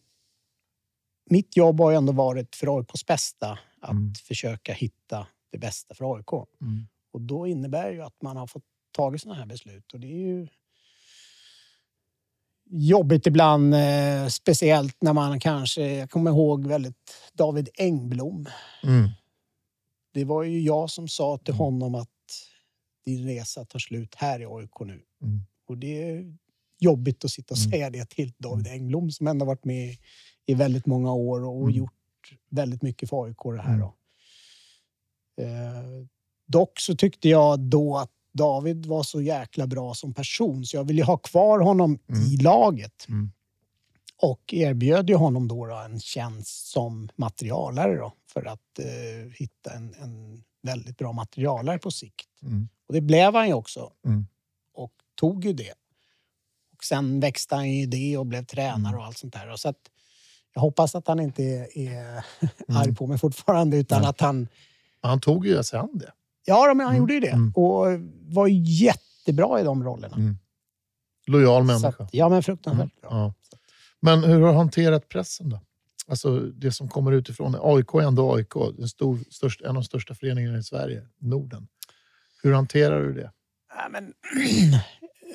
Speaker 1: mitt jobb har ju ändå varit för AIKs bästa att
Speaker 4: Mm.
Speaker 1: försöka hitta det bästa för AIK.
Speaker 4: Mm.
Speaker 1: Och då innebär ju att man har fått tagit sådana här beslut. Och det är ju jobbigt ibland, eh, speciellt när man kanske... Jag kommer ihåg väldigt David Engblom.
Speaker 4: Mm.
Speaker 1: Det var ju jag som sa till honom att din resa tar slut här i AIK nu.
Speaker 4: Mm.
Speaker 1: Och det är jobbigt att sitta och
Speaker 4: Mm.
Speaker 1: säga det till David Engblom som ändå varit med i väldigt många år och
Speaker 4: Mm.
Speaker 1: gjort väldigt mycket för AIK det här.
Speaker 4: Mm.
Speaker 1: Då. Eh, dock så tyckte jag då att David var så jäkla bra som person så jag ville ha kvar honom
Speaker 4: Mm.
Speaker 1: i laget.
Speaker 4: Mm.
Speaker 1: Och erbjöd ju honom då, då en tjänst som materialare då, för att eh, hitta en, en väldigt bra materialare på sikt.
Speaker 4: Mm.
Speaker 1: Och det blev han ju också.
Speaker 4: Mm.
Speaker 1: Och tog ju det. Och sen växte han i det och blev tränare
Speaker 4: Mm.
Speaker 1: och allt sånt där. Och så att jag hoppas att han inte är, är
Speaker 4: Mm.
Speaker 1: arg på mig fortfarande utan
Speaker 4: Nej.
Speaker 1: att han...
Speaker 4: Han tog ju sig an det.
Speaker 1: Ja, men han
Speaker 4: Mm.
Speaker 1: gjorde ju det.
Speaker 4: Mm.
Speaker 1: Och var jättebra i de rollerna.
Speaker 4: Lojal människa.
Speaker 1: att, ja, men fruktansvärt bra.
Speaker 4: Ja. Men hur har du hanterat pressen då? Alltså det som kommer utifrån. AIK är ändå AIK. En, stor, störst, en av de största föreningarna i Sverige, Norden. Hur hanterar du det?
Speaker 1: Ja, men,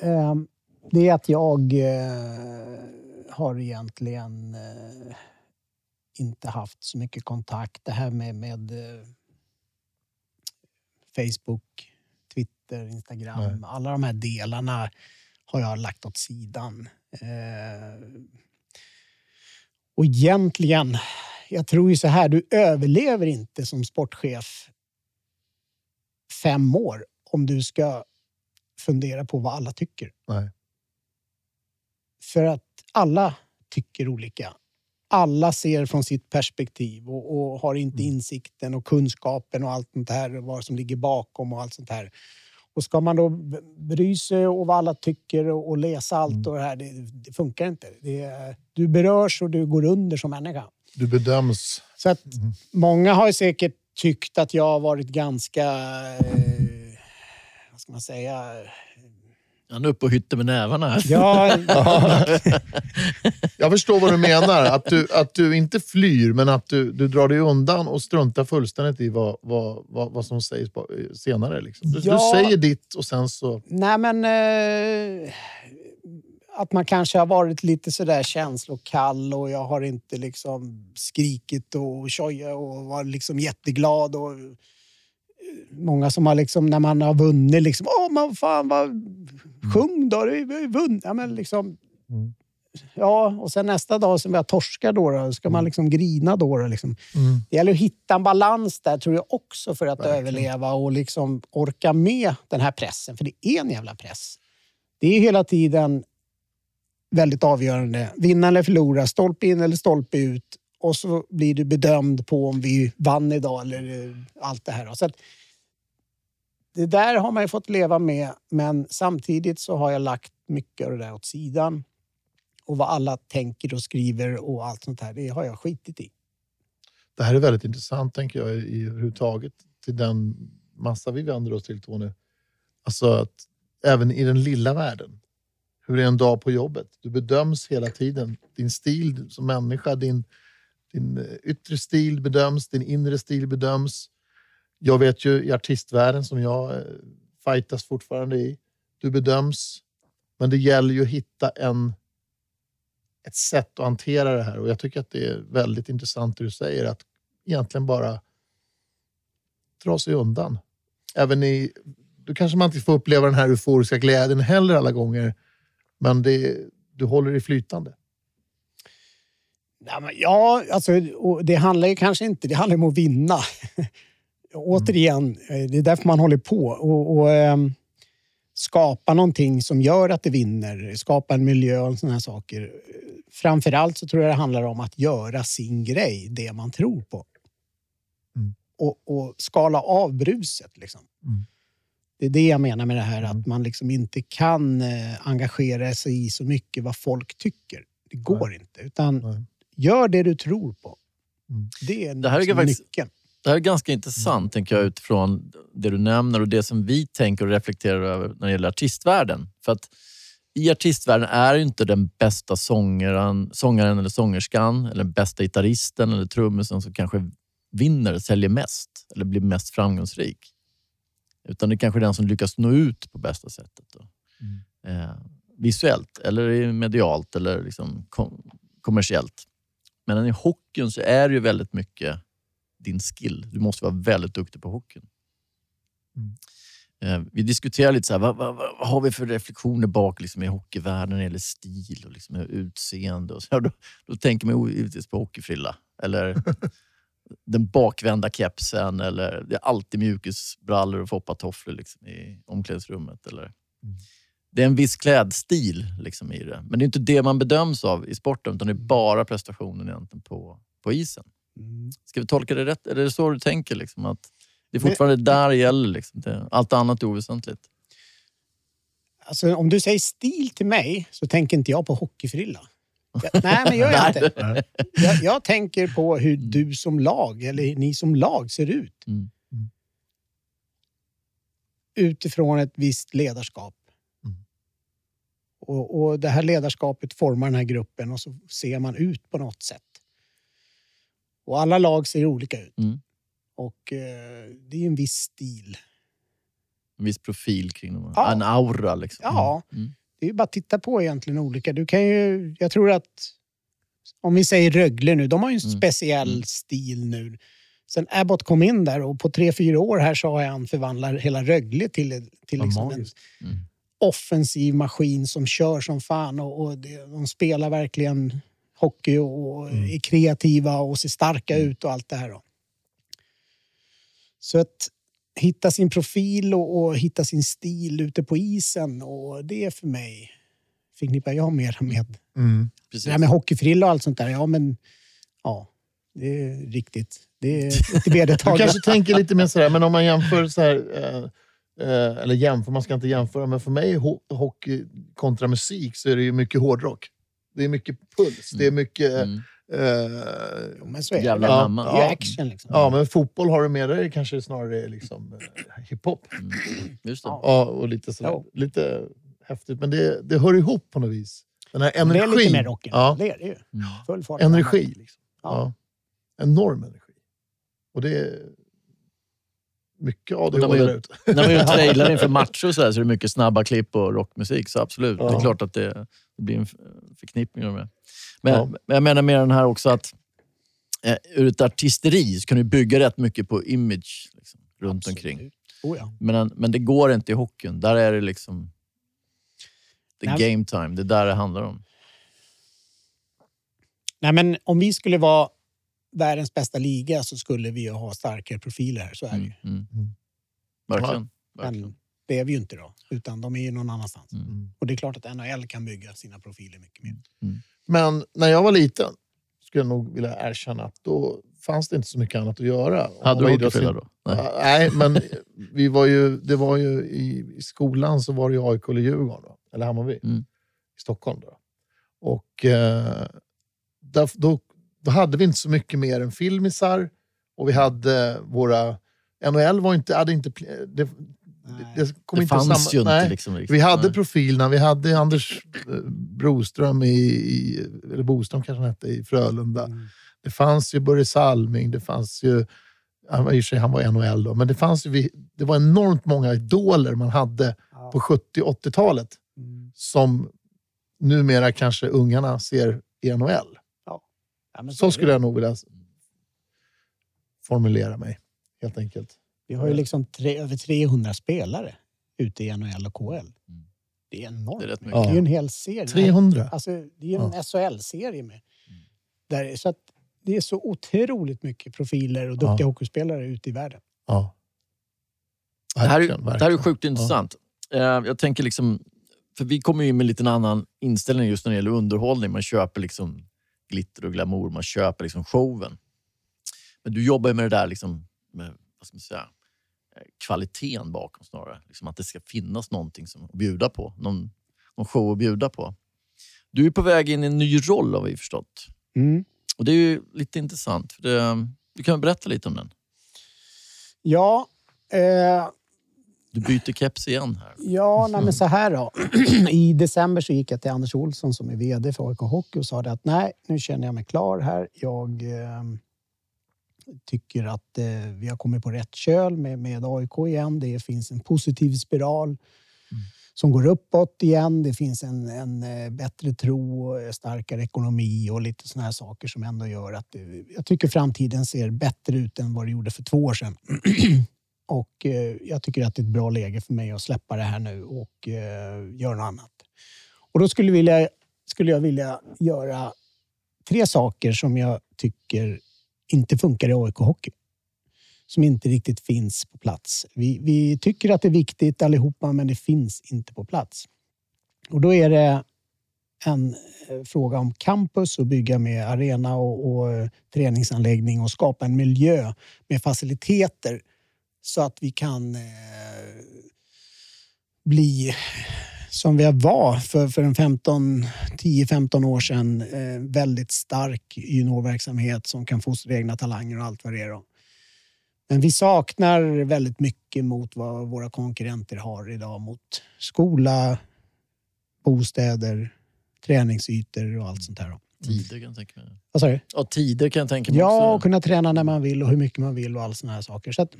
Speaker 1: ehm, det är att jag eh, har egentligen eh, inte haft så mycket kontakt. Det här med, med eh, Facebook, Twitter, Instagram.
Speaker 4: Nej.
Speaker 1: Alla de här delarna har jag lagt åt sidan. Och egentligen, jag tror ju så här, du överlever inte som sportchef fem år om du ska fundera på vad alla tycker.
Speaker 4: Nej.
Speaker 1: För att alla tycker olika. Alla ser från sitt perspektiv och, och har inte
Speaker 4: Mm.
Speaker 1: insikten och kunskapen och allt sånt här, vad som ligger bakom och allt sånt här. Och ska man då bry sig och vad alla tycker och, läsa allt
Speaker 4: Mm.
Speaker 1: och det här, det, det funkar inte. Det, du berörs och du går under som människa.
Speaker 4: Du bedöms.
Speaker 1: Så att
Speaker 4: Mm.
Speaker 1: många har ju säkert tyckt att jag har varit ganska, eh, vad ska man säga,
Speaker 2: Han är uppe och hytter med nävarna
Speaker 1: ja,
Speaker 4: Jag förstår vad du menar. Att du, att du inte flyr, men att du, du drar dig undan och struntar fullständigt i vad, vad, vad, vad som sägs på, senare. Liksom. Du,
Speaker 1: Ja.
Speaker 4: du säger ditt och sen så...
Speaker 1: Nej, men eh, att man kanske har varit lite sådär känslokall och jag har inte liksom skrikit och tjojat och var liksom jätteglad och många som har liksom, när man har vunnit, liksom, åh men fan vad, sjung då, vi har ju vunnit. Ja, men liksom,
Speaker 4: Mm.
Speaker 1: ja, och sen nästa dag som vi har torskat då, då ska man liksom grina då. då liksom.
Speaker 4: Mm.
Speaker 1: Det gäller att hitta en balans där tror jag också för att
Speaker 4: Verkligen.
Speaker 1: överleva och liksom orka med den här pressen. För det är en jävla press. Det är hela tiden väldigt avgörande. Vinna eller förlora, stolpe in eller stolpe ut. Och så blir du bedömd på om vi vann idag eller allt det här. Så att, det där har man ju fått leva med, men samtidigt så har jag lagt mycket av det där åt sidan. Och vad alla tänker och skriver och allt sånt här, det har jag skitit i.
Speaker 4: Det här är väldigt intressant, tänker jag, i i överhuvudtaget till den massa vi vänder oss till, Tony. Alltså att även i den lilla världen. Hur är en dag på jobbet? Du bedöms hela tiden. Din stil som människa, din, din eh, yttre stil bedöms, din inre stil bedöms. Jag vet ju i artistvärlden som jag eh, fightas fortfarande i. Du bedöms, men det gäller ju att hitta en, ett sätt att hantera det här. Och jag tycker att det är väldigt intressant det du säger, att egentligen bara dra sig undan. Även i, då kanske man inte får uppleva den här euforiska glädjen heller alla gånger, men det, du håller dig flytande.
Speaker 1: Ja, alltså, det handlar ju kanske inte det handlar om att vinna. Återigen, eh, det är därför man håller på. Och, och ehm, skapa någonting som gör att det vinner. Skapa en miljö och sådana här saker. Framförallt så tror jag det handlar om att göra sin grej, det man tror på.
Speaker 4: Mm.
Speaker 1: Och, och skala av bruset. Liksom.
Speaker 4: Mm.
Speaker 1: Det är det jag menar med det här att man liksom inte kan eh, engagera sig i så mycket vad folk tycker. Det går inte. Utan
Speaker 4: Nej.
Speaker 1: Gör det du tror på.
Speaker 4: Mm.
Speaker 1: Det är,
Speaker 2: Det här är
Speaker 1: liksom
Speaker 2: faktiskt-
Speaker 1: nyckeln.
Speaker 2: Det här är ganska intressant, tänker jag, utifrån det du nämner och det som vi tänker och reflekterar över när det gäller artistvärlden. För att i artistvärlden är ju inte den bästa sångaren, sångaren eller sångerskan eller den bästa gitarristen eller trummisen som kanske vinner, säljer mest eller blir mest framgångsrik. Utan det är kanske är den som lyckas nå ut på bästa sättet. Då. Eh, visuellt eller medialt eller liksom kom, kommersiellt. Men i hockeyn så är det ju väldigt mycket din skill. Du måste vara väldigt duktig på hockeyn.
Speaker 4: Mm.
Speaker 2: Eh, vi diskuterar lite så här, vad, vad, vad har vi för reflektioner bak liksom, i hockeyvärlden när det gäller stil och liksom, utseende. Och så här, då, då tänker man givetvis på hockeyfrilla. Eller den bakvända kepsen. Eller det är alltid mjukisbrallor och foppatofflor liksom, i omklädningsrummet. Eller, det är en viss klädstil liksom, i det. Men det är inte det man bedöms av i sporten, utan det är bara prestationen egentligen på, på isen.
Speaker 1: Mm.
Speaker 2: Ska vi tolka det rätt? Är det så du tänker? Liksom, att det är fortfarande där det gäller. Liksom. Det, allt annat är oväsentligt.
Speaker 1: Alltså, om du säger stil till mig så tänker inte jag på hockeyfrilla. Jag, nej, men gör jag inte. Jag, jag tänker på hur du som lag, eller ni som lag, ser ut.
Speaker 2: Mm.
Speaker 1: Utifrån ett visst ledarskap.
Speaker 4: Mm.
Speaker 1: Och, och Det här ledarskapet formar den här gruppen och så ser man ut på något sätt. Och alla lag ser olika ut.
Speaker 2: Mm.
Speaker 1: Och eh, det är en viss stil.
Speaker 2: En viss profil kring dem.
Speaker 1: Ja.
Speaker 2: En aura. Liksom.
Speaker 1: Ja,
Speaker 2: Mm.
Speaker 1: det är ju bara att titta på egentligen olika. Du kan ju, jag tror att om vi säger Rögle nu, de har ju en
Speaker 2: Mm.
Speaker 1: speciell
Speaker 2: Mm.
Speaker 1: stil nu. Sen Abbott kom in där och på tre, fyra år här så har han förvandlat hela Rögle till, till liksom en.
Speaker 2: Mm.
Speaker 1: Offensiv maskin som kör som fan och, och de spelar verkligen hockey och,
Speaker 4: Mm.
Speaker 1: är kreativa och ser starka ut och allt det här. Då. Så att hitta sin profil och, och hitta sin stil ute på isen och det är för mig förknippar jag mer med
Speaker 4: Mm.
Speaker 2: Precis.
Speaker 1: det här med hockeyfrilla och allt sånt där. Ja, men ja, det är riktigt. Det är lite
Speaker 4: Du
Speaker 1: vedertaget.
Speaker 4: kanske tänker lite mer sådär, men om man jämför så här, eh, eh, eller jämför, man ska inte jämföra, men för mig ho hockey kontra musik så är det ju mycket hårdrock. Det är mycket puls, det är mycket...
Speaker 2: Mm.
Speaker 4: Eh,
Speaker 1: Jo, men så är
Speaker 2: Jävla.
Speaker 4: Ja,
Speaker 1: ju
Speaker 4: ja.
Speaker 1: action liksom.
Speaker 4: ja, men fotboll har du med dig kanske snarare liksom eh, hiphop.
Speaker 2: Mm. Just det.
Speaker 1: Ja.
Speaker 4: Och lite sådär,
Speaker 1: Ja.
Speaker 4: lite häftigt. Men det, det hör ihop på något vis. Den här
Speaker 1: Det är lite
Speaker 4: energin.
Speaker 1: mer rocken.
Speaker 4: Ja,
Speaker 1: Det är det ju.
Speaker 2: Mm.
Speaker 1: Full fart.
Speaker 4: energi. Liksom.
Speaker 1: Ja.
Speaker 4: Ja. Enorm energi. Och det är mycket
Speaker 2: Och när
Speaker 4: ADHD
Speaker 2: man gör-
Speaker 4: där ute.
Speaker 2: När man gör trailer inför matcher och så, här, så är det mycket snabba klipp och rockmusik. Så absolut, det
Speaker 4: Ja.
Speaker 2: är klart att det, det blir en förknippning av det. Men,
Speaker 4: Ja.
Speaker 2: jag menar mer den här också att eh, ur ett artisteri så kan du bygga rätt mycket på image. Liksom. runt
Speaker 1: Absolut.
Speaker 2: omkring.
Speaker 1: Oh, ja.
Speaker 2: Men, men det går inte i hockeyn. Där är det liksom... Det är
Speaker 1: Nej.
Speaker 2: game time. Det är där det handlar om.
Speaker 1: Nej, men om vi skulle vara världens bästa liga så skulle vi ju ha starkare profiler här. Så är det ju.
Speaker 2: Mm. Mm.
Speaker 4: Mm.
Speaker 2: Verkligen. Verkligen.
Speaker 1: Men det är vi ju inte då, utan de är ju någon annanstans.
Speaker 2: Mm.
Speaker 1: Och det är klart att NHL kan bygga sina profiler mycket mer.
Speaker 4: Men när jag var liten skulle jag nog vilja erkänna att då fanns det inte så mycket annat att göra.
Speaker 2: Hade du hockeyfrilla då? Nej.
Speaker 4: Nej, men vi var ju, det var ju i, i skolan så var det ju AIK eller Djurgården, då, eller Hammarby,
Speaker 2: Mm.
Speaker 4: i Stockholm. Då. Och eh, där, då, då hade vi inte så mycket mer än filmisar och vi hade våra... NHL var inte, hade inte... Det,
Speaker 1: Nej.
Speaker 4: det, kom
Speaker 2: Det
Speaker 4: inte
Speaker 2: fanns
Speaker 4: samma,
Speaker 2: ju inte
Speaker 4: nej.
Speaker 2: liksom riktigt.
Speaker 4: Vi hade
Speaker 2: Nej.
Speaker 4: profilerna. Vi hade Anders eh, Broström i, i eller Boström kanske han hette, i Frölunda.
Speaker 1: Mm.
Speaker 4: Det fanns ju Börje Salming, det fanns ju... Han var, i och för sig, han var NHL då, men det fanns ju... Det var enormt många idoler man hade
Speaker 1: Ja.
Speaker 4: på 70 80-talet
Speaker 1: Mm.
Speaker 4: som numera kanske ungarna ser i NHL.
Speaker 1: Ja,
Speaker 4: Så
Speaker 1: det.
Speaker 4: skulle jag nog vilja formulera mig, helt enkelt.
Speaker 1: Vi har ju liksom tre, över 300 spelare ute i NHL och KL.
Speaker 2: Mm.
Speaker 1: Det är enormt.
Speaker 2: Det är rätt
Speaker 1: mycket.
Speaker 2: mycket.
Speaker 1: Det är ju en hel serie.
Speaker 4: 300?
Speaker 1: Alltså, det är ju en
Speaker 4: Ja.
Speaker 1: SHL-serie med.
Speaker 2: Mm.
Speaker 1: Där, så att det är så otroligt mycket profiler och duktiga
Speaker 4: Ja.
Speaker 1: hockeyspelare ute i världen.
Speaker 4: Ja.
Speaker 2: Det här, är,
Speaker 4: Verkligen,
Speaker 2: det här är
Speaker 4: verkligen.
Speaker 2: sjukt intressant. Eh, Jag tänker liksom, för vi kommer ju in med lite en annan inställning just när det gäller underhållning. Man köper liksom glitter och glamour, man köper liksom showen. Men du jobbar ju med det där liksom, med vad ska man säga, eh, kvaliteten bakom snarare. Liksom att det ska finnas någonting som, att bjuda på. Någon, någon show att bjuda på. Du är på väg in i en ny roll har vi förstått.
Speaker 1: Mm.
Speaker 2: Och det är ju lite intressant. För det, du kan berätta lite om den.
Speaker 1: Ja, eh,
Speaker 2: Du byter keps igen här.
Speaker 1: Ja, nej, men så här då. I december så gick jag till Anders Olsson som är VD för AIK Hockey och sa det att nej, nu känner jag mig klar här. Jag eh, tycker att eh, vi har kommit på rätt köl med, med AIK igen. Det finns en positiv spiral som går uppåt igen. Det finns en, en eh, bättre tro, starkare ekonomi och lite såna här saker som ändå gör att eh, jag tycker framtiden ser bättre ut än vad det gjorde för två år sedan. Och eh, jag tycker att det är ett bra läge för mig att släppa det här nu och eh, göra något annat. Och då skulle, vilja, skulle jag vilja göra tre saker som jag tycker inte funkar i AIK Hockey. Som inte riktigt finns på plats. Vi, vi tycker att det är viktigt allihopa, men det finns inte på plats. Och då är det en eh, fråga om campus och bygga med arena och, och eh, träningsanläggning och skapa en miljö med faciliteter så att vi kan eh, bli som vi var för, för en 15, 10-15 år sedan. Eh, väldigt stark juniorverksamhet som kan fostra egna talanger och allt vad det är. Men vi saknar väldigt mycket mot vad våra konkurrenter har idag mot skola, bostäder, träningsytor och allt sånt här. Då.
Speaker 2: Tider kan jag tänka mig.
Speaker 1: Vad sa du?
Speaker 2: Ja, tider kan jag tänka mig
Speaker 1: Ja, och
Speaker 2: också.
Speaker 1: kunna träna när man vill och hur mycket man vill och alla såna här saker. Så att,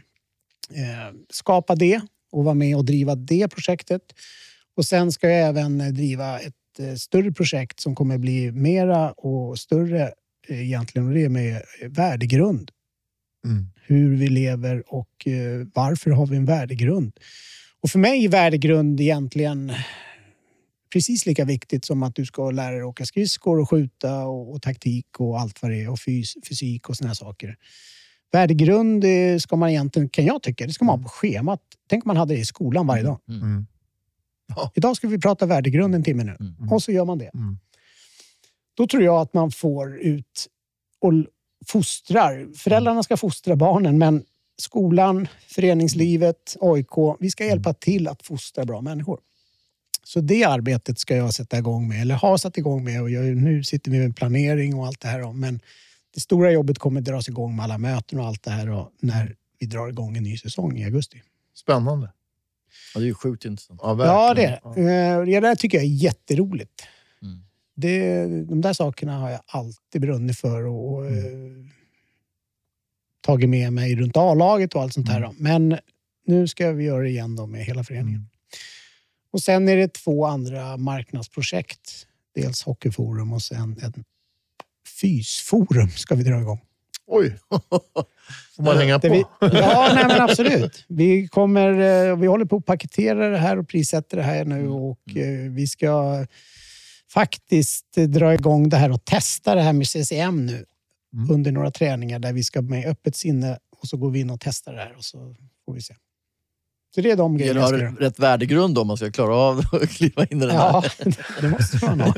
Speaker 1: skapa det och vara med och driva det projektet. Och sen ska jag även eh, driva ett eh, större projekt som kommer bli mera och större eh, egentligen. Och det är med eh, värdegrund.
Speaker 4: Mm.
Speaker 1: Hur vi lever och eh, varför har vi en värdegrund? Och för mig är värdegrund egentligen precis lika viktigt som att du ska lära dig åka skridskor och skjuta och, och taktik och allt vad det är och fys, fysik och såna här saker. Värdegrund eh, ska man egentligen, kan jag tycka, det ska man ha på schemat. Tänk om man hade det i skolan varje dag.
Speaker 2: Mm.
Speaker 4: Mm.
Speaker 1: Idag ska vi prata värdegrund en timme nu.
Speaker 2: Mm.
Speaker 1: Och så gör man det.
Speaker 4: Mm.
Speaker 1: Då tror jag att man får ut och fostrar. Föräldrarna ska fostra barnen, men skolan, föreningslivet, AIK, vi ska hjälpa till att fostra bra människor. Så det arbetet ska jag sätta igång med, eller har satt igång med. Och jag, nu sitter vi med planering och allt det här. Men det stora jobbet kommer dras igång med alla möten och allt det här då, när vi drar igång en ny säsong i augusti.
Speaker 4: Spännande.
Speaker 2: Ja, det är ju sjukt intressant.
Speaker 4: Ja,
Speaker 1: Ja, det är det. Eh, Det där tycker jag är jätteroligt.
Speaker 2: Mm.
Speaker 1: Det, de där sakerna har jag alltid brunnit för och, och eh, tagit med mig runt A-laget och allt sånt.
Speaker 4: Mm.
Speaker 1: Men nu ska vi göra det igen då med hela föreningen.
Speaker 4: Mm.
Speaker 1: Och sen är det två andra marknadsprojekt. Dels Hockeyforum och sen en fysforum ska vi dra igång.
Speaker 4: Oj! Får man hänga
Speaker 1: Det
Speaker 4: på?
Speaker 1: vi, ja, nej, men absolut. Vi, kommer, eh, vi håller på att paketera det här och prissätta det här nu och eh, vi ska faktiskt eh, dra igång det här och testa det här med CCM nu
Speaker 4: Mm.
Speaker 1: under några träningar där vi ska med öppet sinne och så går vi in och testar det här och så får vi se. Så det är de
Speaker 2: Det
Speaker 1: grejerna jag
Speaker 2: att
Speaker 1: ska
Speaker 2: ha
Speaker 1: göra.
Speaker 2: rätt värdegrund om man ska klara av att kliva in i den här.
Speaker 1: Ja, det måste man ha.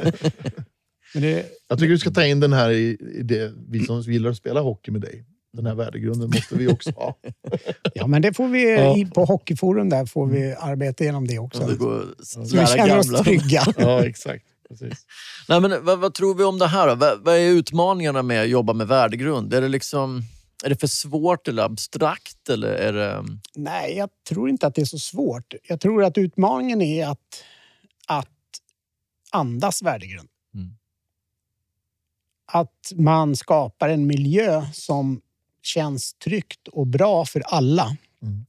Speaker 1: Men det,
Speaker 4: Jag tycker du ska ta in den här i, i det, vi som gillar att spela hockey med dig. Den här värdegrunden måste vi också ha.
Speaker 1: ja, men det får vi
Speaker 4: Ja.
Speaker 1: på Hockeyforum där får vi arbeta igenom det också.
Speaker 2: Så det går
Speaker 1: Så vi känner oss
Speaker 2: gamla.
Speaker 1: trygga.
Speaker 4: Ja, exakt. Precis.
Speaker 2: Nej, men vad, vad tror vi om det här? Då? Vad, vad är utmaningarna med att jobba med värdegrund? Är det, liksom, är det för svårt eller abstrakt? Eller är det...
Speaker 1: Nej, jag tror inte att det är så svårt. Jag tror att utmaningen är att, att andas värdegrund. Att man skapar en miljö som känns tryggt och bra för alla.
Speaker 4: Mm.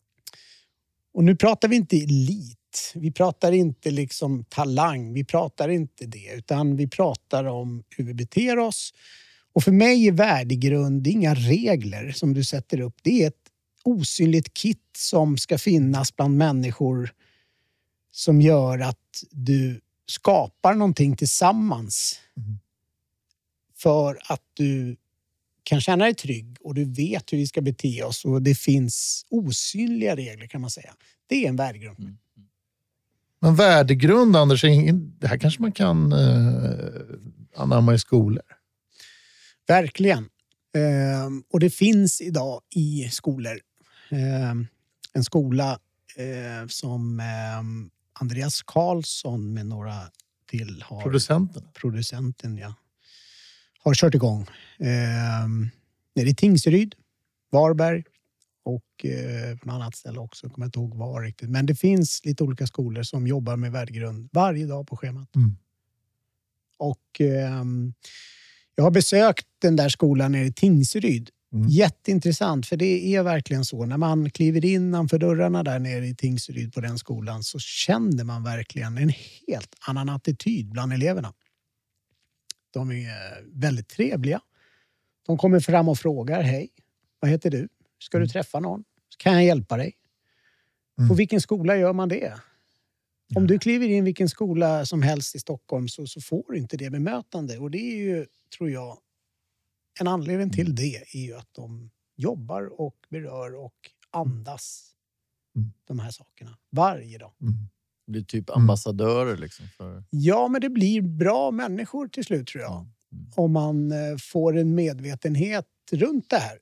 Speaker 1: Och nu pratar vi inte elit. Vi pratar inte liksom talang. Vi pratar inte det, utan vi pratar om hur vi beter oss. Och för mig är värdegrund inga regler som du sätter upp. Det är ett osynligt kit som ska finnas bland människor som gör att du skapar någonting tillsammans.
Speaker 4: Mm.
Speaker 1: För att du kan känna dig trygg och du vet hur vi ska bete oss och det finns osynliga regler kan man säga. Det är en värdegrund.
Speaker 2: Mm.
Speaker 4: Men värdegrund, Anders, det här kanske man kan eh, anamma i skolor?
Speaker 1: Verkligen. Ehm, och det finns idag i skolor. Ehm, en skola eh, som ehm, Andreas Karlsson med några till har
Speaker 4: Producenten?
Speaker 1: producenten ja, har kört igång. Ehm, nere i Tingsryd, Varberg och eh, på något annat ställe också. Jag kommer inte ihåg var riktigt. Men det finns lite olika skolor som jobbar med värdegrund varje dag på schemat.
Speaker 4: Mm.
Speaker 1: Och ehm, jag har besökt den där skolan nere i Tingsryd.
Speaker 4: Mm.
Speaker 1: Jätteintressant, för det är verkligen så. När man kliver innanför dörrarna där nere i Tingsryd på den skolan så känner man verkligen en helt annan attityd bland eleverna. De är väldigt trevliga. De kommer fram och frågar, hej, vad heter du? Ska du träffa någon? Kan jag hjälpa dig?
Speaker 4: Mm.
Speaker 1: På vilken skola gör man det? Om du kliver in vilken skola som helst i Stockholm så, så får du inte det bemötande. Och det är ju, tror jag, en anledning till det är ju att de jobbar och berör och andas
Speaker 4: Mm.
Speaker 1: de här sakerna varje dag.
Speaker 4: Mm.
Speaker 2: Blir typ
Speaker 4: Mm.
Speaker 2: ambassadörer liksom för...
Speaker 1: Ja, men det blir bra människor till slut tror jag.
Speaker 2: Ja. Mm.
Speaker 1: Om man eh, får en medvetenhet runt det här.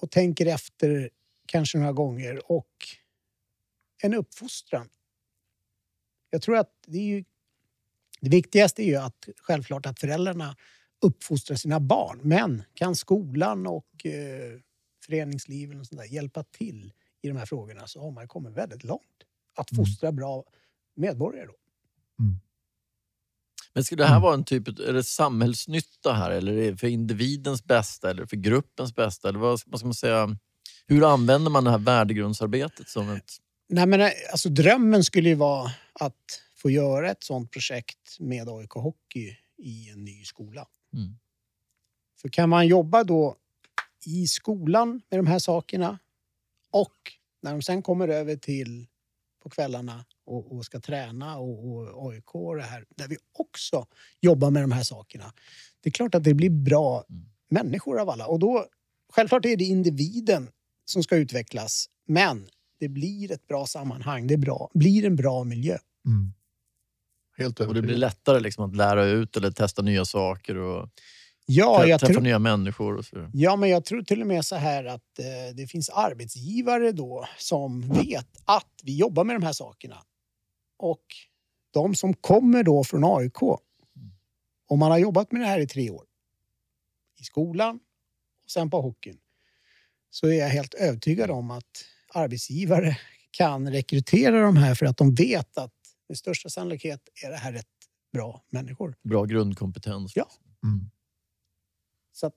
Speaker 1: Och tänker efter kanske några gånger och en uppfostran. Jag tror att det ju... Det viktigaste är ju att självklart att föräldrarna uppfostrar sina barn. Men kan skolan och eh, föreningslivet och sånt där hjälpa till i de här frågorna så har man kommit väldigt långt. Att
Speaker 4: Mm.
Speaker 1: fostra bra medborgare då.
Speaker 2: Men ska det här
Speaker 4: Mm.
Speaker 2: vara en typ, är det samhällsnytta här eller är det för individens bästa eller för gruppens bästa? Eller vad, vad ska man säga? Hur använder man det här värdegrundsarbetet som ett...
Speaker 1: Nej, men alltså, drömmen skulle ju vara att få göra ett sånt projekt med AIK Hockey i en ny skola.
Speaker 2: Mm.
Speaker 1: För kan man jobba då i skolan med de här sakerna och när de sen kommer över till på kvällarna och, och ska träna och, och AIK och det här, där vi också jobbar med de här sakerna. Det är klart att det blir bra
Speaker 2: Mm.
Speaker 1: människor av alla. Och då, självklart är det individen som ska utvecklas, men det blir ett bra sammanhang. Det är bra, blir en bra miljö.
Speaker 4: Mm. Helt
Speaker 2: Och det blir
Speaker 4: övertygad.
Speaker 2: lättare liksom att lära ut eller testa nya saker och
Speaker 1: Ja, jag
Speaker 2: träffa
Speaker 1: tror,
Speaker 2: nya människor. Och så.
Speaker 1: Ja, men jag tror till och med så här att eh, det finns arbetsgivare då som vet att vi jobbar med de här sakerna. Och de som kommer då från AIK, om man har jobbat med det här i tre år, i skolan och sen på hockeyn, så är jag helt övertygad om att arbetsgivare kan rekrytera de här för att de vet att med största sannolikhet är det här rätt bra människor.
Speaker 2: Bra grundkompetens.
Speaker 1: Ja.
Speaker 4: Mm.
Speaker 1: Så att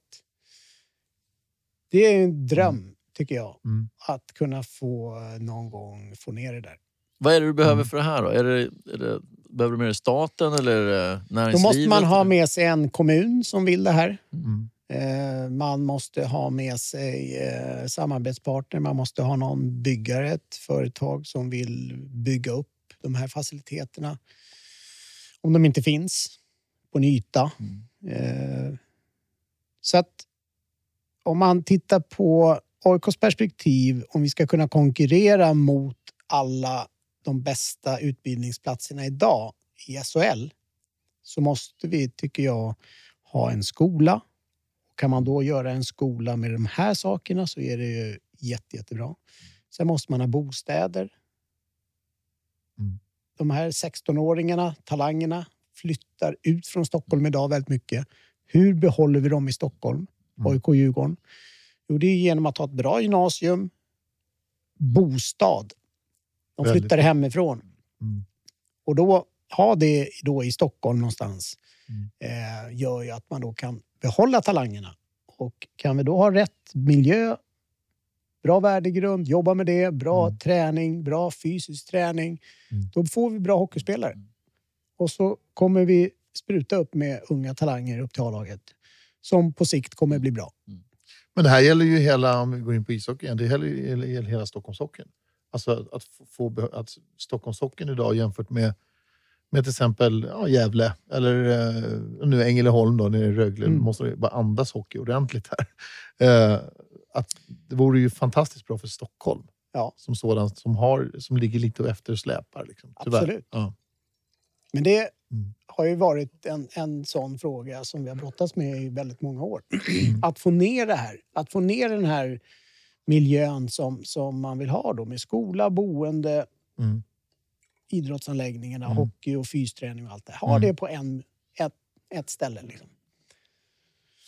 Speaker 1: det är en dröm, tycker jag.
Speaker 4: Mm.
Speaker 1: Att kunna få eh, någon gång få ner det där.
Speaker 2: Vad är det du behöver
Speaker 4: Mm.
Speaker 2: för det här då? Är det, är det, behöver du med dig staten eller är det
Speaker 1: Då
Speaker 2: näringslivet?
Speaker 1: måste man ha med sig en kommun som vill det här.
Speaker 4: Mm.
Speaker 1: Eh, Man måste ha med sig eh, samarbetspartner. Man måste ha någon byggare, ett företag som vill bygga upp de här faciliteterna. Om de inte finns på en yta. Eh, Så att om man tittar på AIKs perspektiv, om vi ska kunna konkurrera mot alla de bästa utbildningsplatserna idag i SHL så måste vi, tycker jag, ha en skola. Kan man då göra en skola med de här sakerna så är det ju jätte, jättebra. Sen måste man ha bostäder.
Speaker 4: Mm.
Speaker 1: De här 16-åringarna, talangerna, flyttar ut från Stockholm idag väldigt mycket. Hur behåller vi dem i Stockholm?
Speaker 4: Mm.
Speaker 1: AIK Djurgården? Jo, det är genom att ha ett bra gymnasium, bostad. De
Speaker 4: Väldigt
Speaker 1: flyttar
Speaker 4: bra.
Speaker 1: hemifrån.
Speaker 4: Mm.
Speaker 1: Och då ha det då i Stockholm någonstans
Speaker 4: Mm.
Speaker 1: eh, gör ju att man då kan behålla talangerna. Och kan vi då ha rätt miljö, bra värdegrund, jobba med det, bra
Speaker 4: Mm.
Speaker 1: träning, bra fysisk träning,
Speaker 4: Mm.
Speaker 1: då får vi bra hockeyspelare. Och så kommer vi spruta upp med unga talanger upp till A-laget som på sikt kommer bli bra.
Speaker 4: Men det här gäller ju hela, om vi går in på ishockey igen, det gäller, gäller, gäller hela Stockholmshockeyn. Alltså att, att få att Stockholmshockeyn idag jämfört med, med till exempel ja, Gävle eller eh, nu Ängelholm då, nere i Rögle,
Speaker 1: Mm.
Speaker 4: måste bara andas hockey ordentligt här. Eh, att det vore ju fantastiskt bra för Stockholm
Speaker 1: Ja.
Speaker 4: som sådant som, har, som ligger lite och eftersläpar. Liksom, tyvärr.
Speaker 1: Absolut.
Speaker 4: Ja.
Speaker 1: Men det
Speaker 4: Mm.
Speaker 1: har ju varit en, en sån fråga som vi har brottats med i väldigt många år. Att få ner det här. Att få ner den här miljön som, som man vill ha då med skola, boende,
Speaker 4: Mm.
Speaker 1: idrottsanläggningarna,
Speaker 4: Mm.
Speaker 1: hockey och fysträning och allt det. Ha
Speaker 4: Mm.
Speaker 1: det på en, ett, ett ställe. Liksom.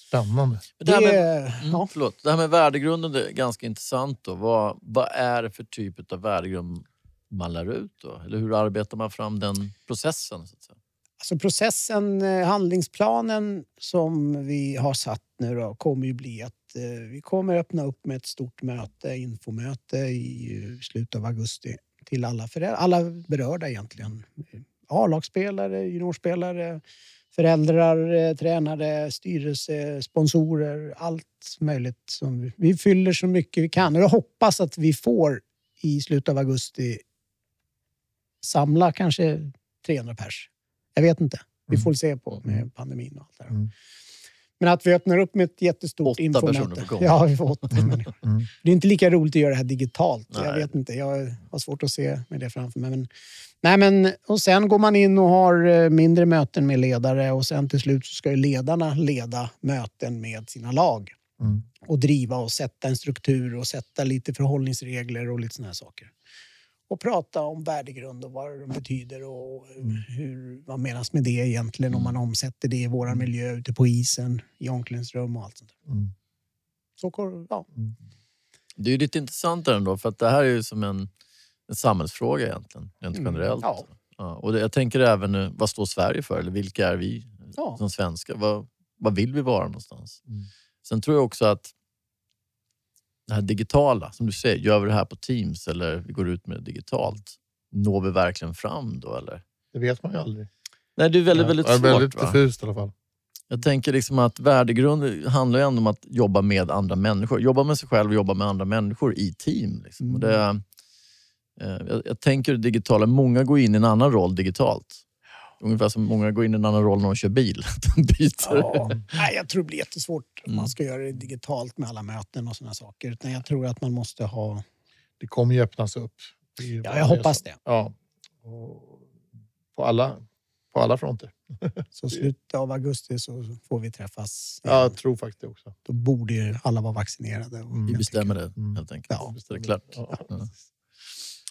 Speaker 4: Spännande.
Speaker 2: Det här med,
Speaker 1: Det-
Speaker 2: mm,
Speaker 1: ja.
Speaker 2: förlåt, det här med värdegrunden det är ganska intressant. Då. Vad, vad är det för typ av värdegrund man lär ut? Då? Eller hur arbetar man fram den processen? Så att säga?
Speaker 1: Alltså processen, eh, handlingsplanen som vi har satt nu då, kommer ju bli att eh, vi kommer öppna upp med ett stort möte, infomöte i eh, slutet av augusti till alla, föräldrar, alla berörda egentligen. A-lagsspelare, juniorspelare, föräldrar, tränare, styrelse, sponsorer, allt möjligt. Som vi, vi fyller så mycket vi kan och jag hoppas att vi får i slutet av augusti samla kanske 300 pers. Jag vet inte. Vi
Speaker 4: Mm.
Speaker 1: får se på med pandemin och allt det där.
Speaker 4: Mm.
Speaker 1: Men att vi öppnar upp med ett jättestort
Speaker 2: Åtta
Speaker 1: infomöte.
Speaker 2: personer får komma.
Speaker 1: Ja, vi får åtta människor.
Speaker 4: Mm.
Speaker 1: Det är inte lika roligt att göra det här digitalt. Jag
Speaker 2: Nej.
Speaker 1: vet inte. Jag har svårt att se med det framför mig. Men, nej, men, och sen går man in och har eh, mindre möten med ledare och sen till slut så ska ju ledarna leda möten med sina lag
Speaker 4: Mm.
Speaker 1: och driva och sätta en struktur och sätta lite förhållningsregler och lite såna här saker. Och prata om värdegrund och vad de betyder och hur, vad menas med det egentligen om man omsätter det i vår miljö ute på isen, i omklädningsrum och allt sånt där.
Speaker 4: Mm.
Speaker 1: Så, ja.
Speaker 2: Det är ju lite intressant ändå, för att det här är ju som en, en samhällsfråga egentligen, rent
Speaker 1: Mm,
Speaker 2: generellt.
Speaker 1: ja.
Speaker 2: Ja, och det, jag tänker även, nu, vad står Sverige för? Eller vilka är vi
Speaker 1: Ja.
Speaker 2: som svenskar? Vad, vad vill vi vara någonstans?
Speaker 4: Mm.
Speaker 2: Sen tror jag också att det här digitala, som du säger, gör vi det här på Teams eller vi går ut med det digitalt, når vi verkligen fram då eller?
Speaker 4: Det vet man ju aldrig.
Speaker 2: Nej, det är väldigt, väldigt
Speaker 4: ja,
Speaker 2: svårt.
Speaker 4: Väldigt
Speaker 2: va?
Speaker 4: diffust i alla fall.
Speaker 2: Jag tänker liksom att värdegrund handlar ju ändå om att jobba med andra människor. Jobba med sig själv och jobba med andra människor i team. Liksom. Och det, eh, jag, jag tänker det digitala, många går in i en annan roll digitalt. Ungefär som många går in i en annan roll när de kör bil. De byter.
Speaker 1: Ja. Nej, jag tror det blir jättesvårt om
Speaker 2: Mm.
Speaker 1: man ska göra det digitalt med alla möten och såna saker. Utan jag tror att man måste ha...
Speaker 4: Det kommer ju öppnas upp.
Speaker 1: Ja, jag hoppas det.
Speaker 4: Ja. Och på, alla, på alla fronter.
Speaker 1: Så slutet av augusti så får vi träffas.
Speaker 4: Ja,
Speaker 1: igen.
Speaker 4: jag tror faktiskt det också.
Speaker 1: Då borde ju alla vara vaccinerade.
Speaker 4: Mm.
Speaker 2: Vi bestämmer
Speaker 1: tycker-
Speaker 2: det
Speaker 4: Mm.
Speaker 2: helt enkelt.
Speaker 1: Ja.
Speaker 2: Visst är det klart.
Speaker 4: Ja.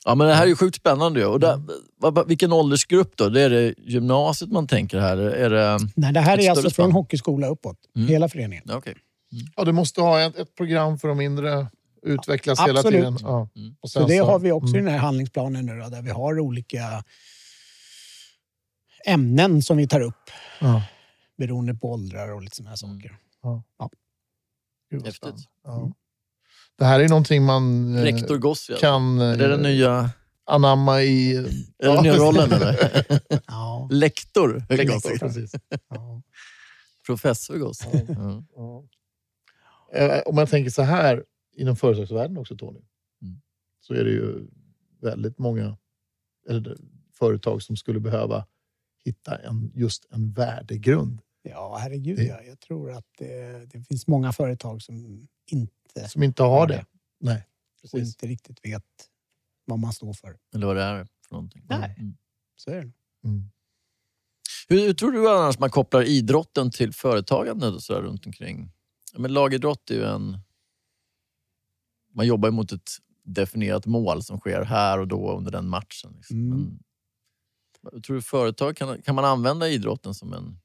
Speaker 2: Ja. Ja, men det här är ju sjukt spännande. ju. Och där, vad- vilken åldersgrupp då? Det är det gymnasiet man tänker här? Är det...
Speaker 1: Nej, det här är alltså från hockeyskola uppåt.
Speaker 2: Mm.
Speaker 1: Hela föreningen.
Speaker 2: Ja, okej.
Speaker 4: ja, du måste ha ett, ett program för de mindre. Utvecklas hela
Speaker 1: Absolut.
Speaker 4: tiden. Ja.
Speaker 2: Mm.
Speaker 4: Och
Speaker 1: Så det har vi också i
Speaker 4: mm.
Speaker 1: den här handlingsplanen nu då, där vi har olika ämnen som vi tar upp
Speaker 4: Ja.
Speaker 1: beroende på åldrar och lite såna här
Speaker 2: Mm.
Speaker 1: saker.
Speaker 4: Gud, vad
Speaker 2: Häftigt.
Speaker 4: Ja. Det här är någonting man eh,
Speaker 2: Rektor Gossi. alltså.
Speaker 4: kan
Speaker 2: Är det den
Speaker 4: eh,
Speaker 2: nya,
Speaker 4: anamma i...
Speaker 2: är det den nya rollen eller?
Speaker 1: Ja,
Speaker 2: Lektor
Speaker 4: Lektor, precis.
Speaker 1: ja.
Speaker 2: Professor Gossi. Ja.
Speaker 4: Ja. Eh, Om man tänker så här inom företagsvärlden också Tony.
Speaker 2: Mm.
Speaker 4: Så är det ju väldigt många eller, företag som skulle behöva hitta en, just en värdegrund.
Speaker 1: Ja, herregud.
Speaker 4: Det-
Speaker 1: Ja. Jag tror att det, det finns många företag som inte,
Speaker 4: Som inte har det.
Speaker 1: det.
Speaker 4: Nej,
Speaker 1: och
Speaker 4: precis.
Speaker 1: inte riktigt vet vad man står för.
Speaker 2: Eller vad det är för någonting.
Speaker 1: Nej.
Speaker 2: Mm.
Speaker 1: Så är det.
Speaker 4: Mm.
Speaker 2: Hur, hur tror du annars man kopplar idrotten till företagande och så där runt omkring? Men lagidrott är ju en... Man jobbar ju mot ett definierat mål som sker här och då under den matchen. Liksom.
Speaker 1: Mm.
Speaker 2: Men, tror du företag, kan, kan man använda idrotten som en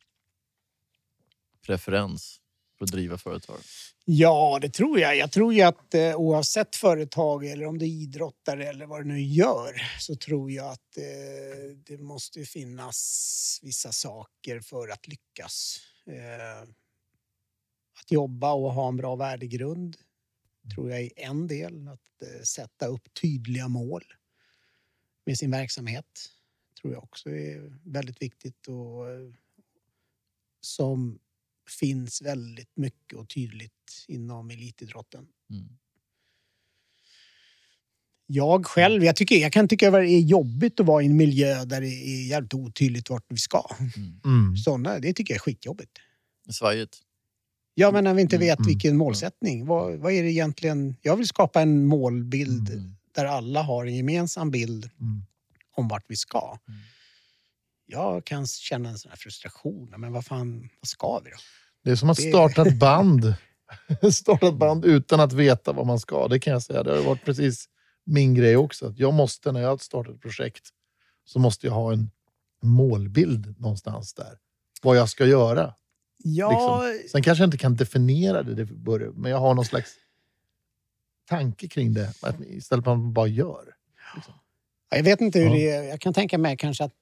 Speaker 2: preferens för att driva företag?
Speaker 1: Ja, det tror jag. Jag tror ju att eh, oavsett företag eller om det är idrottare eller vad det nu gör så tror jag att eh, det måste finnas vissa saker för att lyckas. Eh, att jobba och ha en bra värdegrund tror jag är en del. Att eh, sätta upp tydliga mål med sin verksamhet tror jag också är väldigt viktigt och eh, som finns väldigt mycket och tydligt inom elitidrotten.
Speaker 2: Mm.
Speaker 1: Jag själv, jag, tycker, jag kan tycka att det är jobbigt att vara i en miljö där det är jävligt otydligt vart vi ska.
Speaker 4: Mm.
Speaker 1: Såna, det tycker jag är skitjobbigt.
Speaker 2: Svajigt.
Speaker 1: Ja, men när vi inte
Speaker 2: Mm,
Speaker 1: vet
Speaker 4: mm,
Speaker 1: vilken målsättning. Vad, vad är det egentligen? Jag vill skapa en målbild
Speaker 2: Mm.
Speaker 1: där alla har en gemensam bild
Speaker 4: Mm.
Speaker 1: om vart vi ska.
Speaker 2: Mm.
Speaker 1: Jag kan känna en sån här frustration. Men vad fan, vad ska vi då?
Speaker 4: Det är som att starta ett band. starta ett band utan att veta vad man ska. Det kan jag säga. Det har varit precis min grej också. Att jag måste, när jag startar ett projekt, så måste jag ha en målbild någonstans där. Vad jag ska göra.
Speaker 1: Ja,
Speaker 4: Sen kanske jag inte kan definiera det, men jag har någon slags tanke kring det. Istället för att man bara gör.
Speaker 1: jag vet inte hur
Speaker 4: Ja.
Speaker 1: det är. Jag kan tänka mig kanske att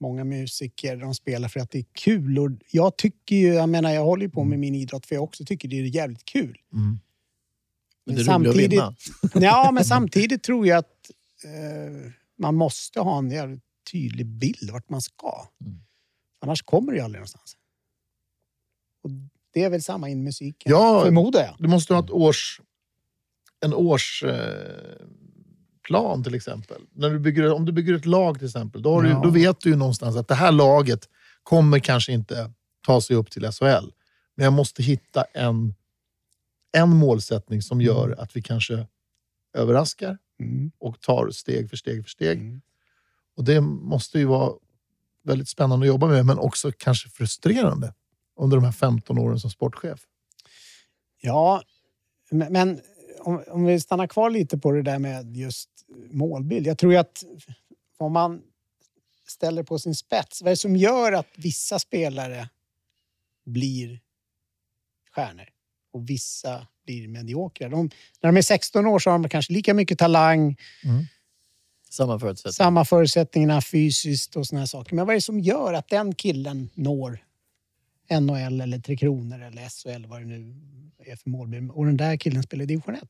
Speaker 1: många musiker de spelar för att det är kul. Och jag tycker ju, jag menar jag håller ju på med min idrott för jag också tycker det är jävligt kul.
Speaker 4: Mm.
Speaker 2: Men
Speaker 1: Men samtidigt-. Ja, men samtidigt tror jag att eh, man måste ha en jävligt tydlig bild vart man ska.
Speaker 2: Mm.
Speaker 1: Annars kommer det ju aldrig någonstans. Och det är väl samma inom musiken,
Speaker 4: Ja.
Speaker 1: förmodar jag.
Speaker 4: Du måste ha ett års, en årsplan plan till exempel. När du bygger, om du bygger ett lag till exempel, då, har du,
Speaker 1: Ja.
Speaker 4: då vet du ju någonstans att det här laget kommer kanske inte ta sig upp till SHL. Men jag måste hitta en, en målsättning som gör att vi kanske överraskar
Speaker 1: Mm.
Speaker 4: och tar steg för steg för steg.
Speaker 1: Mm.
Speaker 4: Och det måste ju vara väldigt spännande att jobba med, men också kanske frustrerande under de här 15 åren som sportchef.
Speaker 1: Ja, men, men om, om vi stannar kvar lite på det där med just målbild. Jag tror att om man ställer på sin spets, vad är det som gör att vissa spelare blir stjärnor och vissa blir mediokra? De, när de är 16 år så har de kanske lika mycket talang,
Speaker 2: Samma förutsättningar.
Speaker 1: samma förutsättningar fysiskt och såna här saker. Men vad är det som gör att den killen når NHL eller Tre Kronor eller SHL, vad det nu är för målbild. Och den där killen spelar i division 1.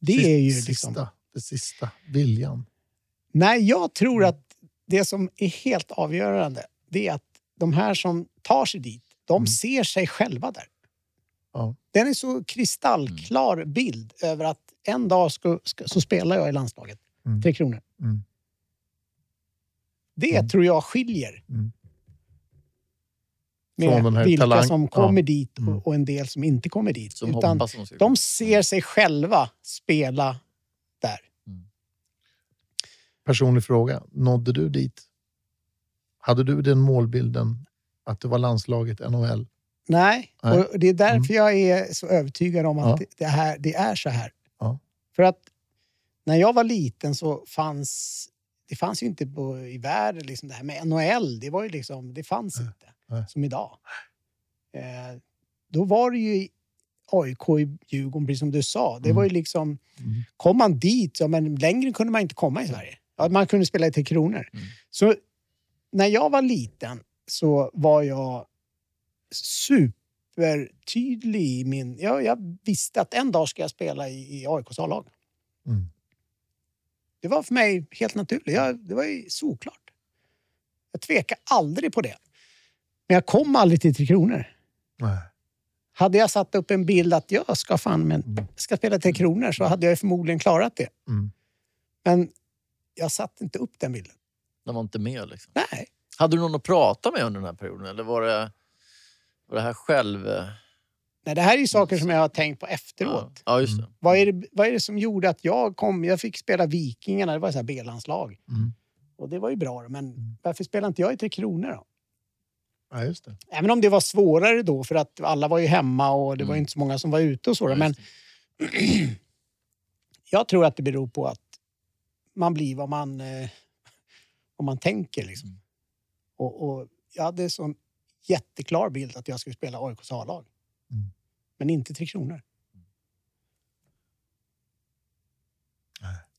Speaker 1: Det
Speaker 4: Sist-
Speaker 1: är ju
Speaker 4: sista,
Speaker 1: liksom...
Speaker 4: Det sista, viljan.
Speaker 1: Nej, jag tror att det som är helt avgörande det är att de här som tar sig dit, de
Speaker 4: Mm.
Speaker 1: ser sig själva där.
Speaker 4: Ja.
Speaker 1: Den är så kristallklar bild över att en dag ska, ska, så spelar jag i landslaget.
Speaker 4: Mm.
Speaker 1: Tre Kronor.
Speaker 4: Mm.
Speaker 1: Det
Speaker 4: Mm.
Speaker 1: tror jag skiljer.
Speaker 4: Mm.
Speaker 1: Med vilka
Speaker 4: talang-
Speaker 1: som kommer
Speaker 4: ja.
Speaker 1: dit
Speaker 4: Mm.
Speaker 1: och, och en del som inte kommer dit.
Speaker 2: Som
Speaker 1: Utan
Speaker 2: de
Speaker 1: ser sig själva spela.
Speaker 4: Personlig fråga. Nådde du dit? Hade du den målbilden att det var landslaget NHL?
Speaker 1: Nej,
Speaker 4: Nej.
Speaker 1: och det är därför jag är så övertygad om att
Speaker 4: Ja.
Speaker 1: det, det, här, det är så här.
Speaker 4: Ja.
Speaker 1: För att när jag var liten så fanns det fanns ju inte på, i världen liksom det här med NHL. Det var ju liksom, det fanns
Speaker 4: Nej.
Speaker 1: inte
Speaker 4: Nej.
Speaker 1: som idag. Eh, då var det ju AIK i Djurgården, precis som du sa. Det
Speaker 4: Mm.
Speaker 1: var ju liksom,
Speaker 4: Mm.
Speaker 1: kom man dit, ja, men längre kunde man inte komma i Sverige. Ja, man kunde spela i Tre Kronor.
Speaker 2: Mm.
Speaker 1: Så när jag var liten så var jag supertydlig i min... Ja, jag visste att en dag ska jag spela i, i AIKs A-lag.
Speaker 4: Mm.
Speaker 1: Det var för mig helt naturligt. Jag, det var ju såklart. Jag tvekade aldrig på det. Men jag kom aldrig till Tre Kronor.
Speaker 4: Nej.
Speaker 1: Hade jag satt upp en bild att jag ska fan men ska spela Tre Kronor så hade jag förmodligen klarat det.
Speaker 4: Mm.
Speaker 1: Men jag satte inte upp den bilden.
Speaker 2: Den var inte med. Liksom.
Speaker 1: Nej.
Speaker 2: Hade du någon att prata med under den här perioden? Eller var det, var det här själv... eh,
Speaker 1: Nej, det här är ju saker som jag har tänkt på efteråt.
Speaker 2: Ja, ja just det.
Speaker 1: Vad, är det, vad är det som gjorde att jag kom? Jag fick spela Vikingarna, det var så här B-landslag.
Speaker 4: Mm.
Speaker 1: Och det var ju bra, men varför spelade inte jag i Tre Kronor då?
Speaker 4: Ja, just det.
Speaker 1: Även om det var svårare då, för att alla var ju hemma och det var
Speaker 2: Mm.
Speaker 1: inte så många som var ute och så.
Speaker 2: Ja,
Speaker 1: Men jag tror att det beror på att man blir vad man, eh, vad man tänker. Liksom.
Speaker 2: Mm.
Speaker 1: Och, och jag hade en sån jätteklar bild att jag skulle spela AIKs A-lag.
Speaker 4: Mm.
Speaker 1: Men inte Tre Kronor.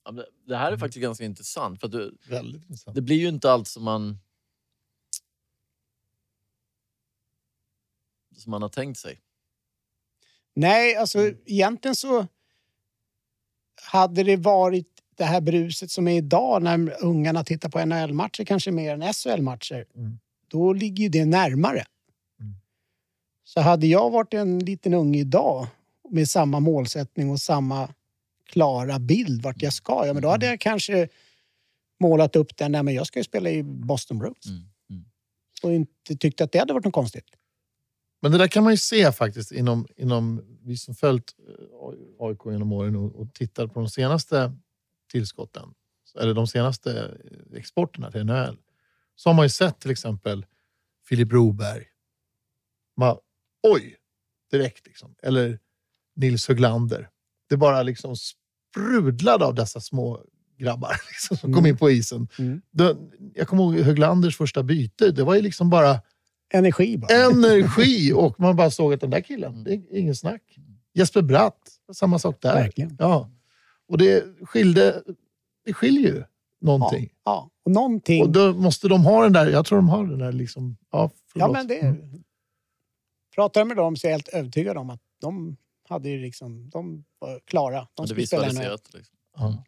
Speaker 2: Ja, det- här är faktiskt ganska intressant. För att du,
Speaker 4: Väldigt intressant.
Speaker 2: det blir ju inte allt som man... Som man har tänkt sig.
Speaker 1: Nej, alltså
Speaker 2: Mm.
Speaker 1: egentligen så hade det varit det här bruset som är idag när ungarna tittar på NHL-matcher kanske mer än SHL-matcher.
Speaker 4: Mm.
Speaker 1: Då ligger ju det närmare.
Speaker 4: Mm.
Speaker 1: Så hade jag varit en liten unge idag med samma målsättning och samma klara bild vart jag ska, ja, men då hade jag kanske målat upp den. Nej, men jag ska ju spela i Boston Bruins.
Speaker 2: Mm. Mm.
Speaker 1: Och inte tyckt att det hade varit något konstigt.
Speaker 4: Men det där kan man ju se faktiskt inom, inom vi som följt eh, AIK genom åren och, och tittat på de senaste tillskotten, eller de senaste exporterna till NHL. Så har man ju sett till exempel Filip Broberg. Man, oj, direkt liksom. Eller Nils Höglander. Det bara liksom sprudlade av dessa små grabbar liksom, som kom
Speaker 1: Mm.
Speaker 4: in på isen.
Speaker 1: Mm.
Speaker 4: Det, jag kommer ihåg Höglanders första byte. Det var ju liksom bara
Speaker 1: Energi bara.
Speaker 4: energi och man bara såg att den där killen, det är ingen snack. Jesper Bratt, samma sak där.
Speaker 1: Verkligen.
Speaker 4: Ja. Och det skilde, det skiljer ju
Speaker 1: Ja,
Speaker 4: någonting.
Speaker 1: ja. Och någonting...
Speaker 4: Och då måste de ha den där, jag tror de har den där liksom, ja
Speaker 1: Ja, men det...
Speaker 4: Mm.
Speaker 1: Pratar jag med dem så är jag helt övertygad om att de hade ju liksom... De var klara. De skulle spela. Det
Speaker 2: det. Liksom.
Speaker 4: Ja,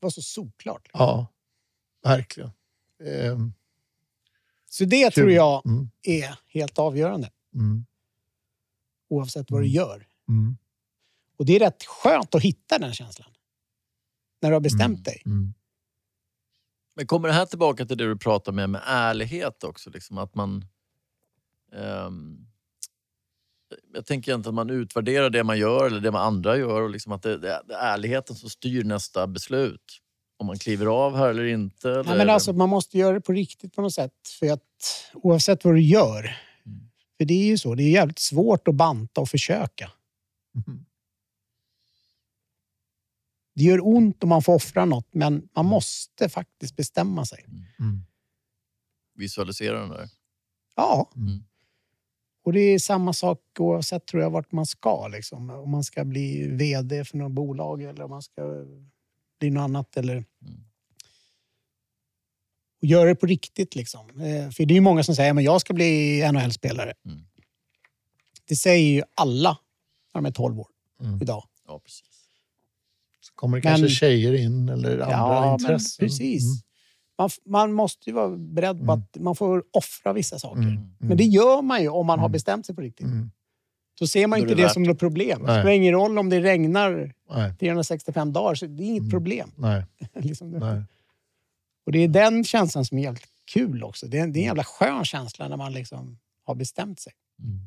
Speaker 1: var så solklart.
Speaker 4: ja verkligen. Ehm,
Speaker 1: Så det
Speaker 4: kul.
Speaker 1: tror jag
Speaker 4: Mm,
Speaker 1: är helt avgörande.
Speaker 4: mm,
Speaker 1: Oavsett vad du
Speaker 4: Mm.
Speaker 1: gör. Och det är rätt skönt att hitta den känslan. När du har bestämt
Speaker 4: mm,
Speaker 1: dig.
Speaker 4: Mm.
Speaker 2: Men kommer det här tillbaka till det du pratar med, med ärlighet också? Liksom att man... ehm, jag tänker inte att man utvärderar det man gör eller det man andra gör och liksom att det, det, det är ärligheten som styr nästa beslut. Om man kliver av här eller inte. Eller,
Speaker 1: Ja, men alltså, man måste göra det på riktigt på något sätt. För att oavsett vad du gör.
Speaker 2: Mm.
Speaker 1: För det är ju så. Det är jävligt svårt att banta och försöka.
Speaker 4: Mm.
Speaker 1: Det gör ont om man får offra något, men man måste faktiskt bestämma sig.
Speaker 4: Mm.
Speaker 2: Visualisera den där.
Speaker 1: Ja.
Speaker 4: Mm.
Speaker 1: Och det är samma sak oavsett tror jag vart man ska. Liksom. Om man ska bli vd för något bolag eller om man ska bli något annat. Eller...
Speaker 2: Mm.
Speaker 1: Och göra det på riktigt. Liksom. Eh, För det är ju många som säger att jag ska bli NHL-spelare.
Speaker 2: Mm.
Speaker 1: Det säger ju alla när de är 12 år
Speaker 4: Mm.
Speaker 1: idag.
Speaker 2: Ja, precis.
Speaker 4: Kommer det
Speaker 1: Men-
Speaker 4: kanske tjejer in eller andra
Speaker 1: Ja, men
Speaker 4: intressen.
Speaker 1: precis.
Speaker 4: Mm.
Speaker 1: Man, man måste ju vara beredd på
Speaker 4: Mm.
Speaker 1: att man får offra vissa saker.
Speaker 4: Mm. Mm.
Speaker 1: Men det gör man ju om man har
Speaker 4: Mm.
Speaker 1: bestämt sig på riktigt.
Speaker 4: Mm.
Speaker 1: Då ser man
Speaker 2: Då
Speaker 1: inte
Speaker 2: det
Speaker 1: det,
Speaker 2: värt
Speaker 1: som något problem. Det
Speaker 4: Nej.
Speaker 1: spelar ingen roll om det regnar
Speaker 4: Nej,
Speaker 1: 365 dagar, så det är inget
Speaker 4: Mm.
Speaker 1: problem.
Speaker 4: nej,
Speaker 1: liksom.
Speaker 4: nej.
Speaker 1: Och det är den känslan som är jävligt kul också. Det är, det är en jävla skön känsla när man liksom har bestämt sig.
Speaker 4: Mm.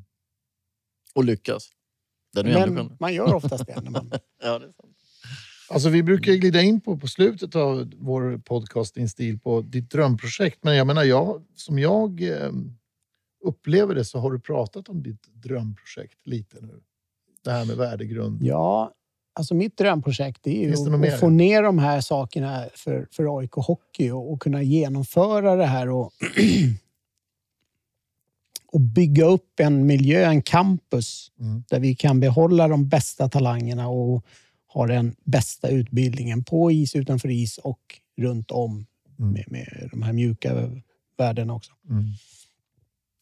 Speaker 2: Och lyckas. Den är
Speaker 1: Men man gör oftast det. När man,
Speaker 2: Ja, det är sant.
Speaker 4: Alltså, vi brukar glida in på, på slutet av vår podcast Din stil på ditt drömprojekt. Men jag menar, jag, som jag eh, upplever det så har du pratat om ditt drömprojekt lite nu. Det här med värdegrund.
Speaker 1: ja, alltså mitt drömprojekt är ju att, att få ner de här sakerna för, för AIK Hockey och, och kunna genomföra det här och, och bygga upp en miljö, en campus
Speaker 4: Mm.
Speaker 1: där vi kan behålla de bästa talangerna och ha den bästa utbildningen på is, utanför is och runt om
Speaker 4: Mm.
Speaker 1: med, med de här mjuka värdena också.
Speaker 4: Mm.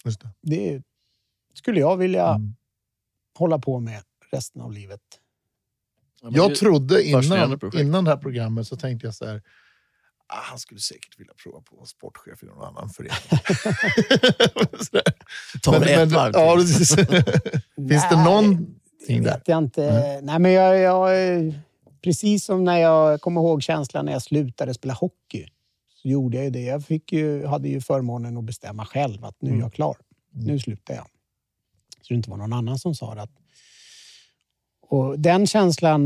Speaker 4: Just det.
Speaker 1: Det skulle jag vilja
Speaker 4: Mm.
Speaker 1: hålla på med resten av livet.
Speaker 2: Ja, men
Speaker 4: Jag trodde innan, innan det här programmet så tänkte jag så här. ah, han skulle säkert vilja prova på att vara sportchef i någon annan förening.
Speaker 2: Ta det ett varv
Speaker 4: Ja,
Speaker 2: till.
Speaker 4: precis. Finns det någonting
Speaker 1: Det vet jag inte. Nej, men jag, jag, precis som när jag kommer ihåg känslan när jag slutade spela hockey. Så gjorde jag ju det. Jag fick ju, hade ju förmånen att bestämma själv att nu är jag klar. Nu slutar jag. Så det inte var någon annan som sa det. Att, och den känslan,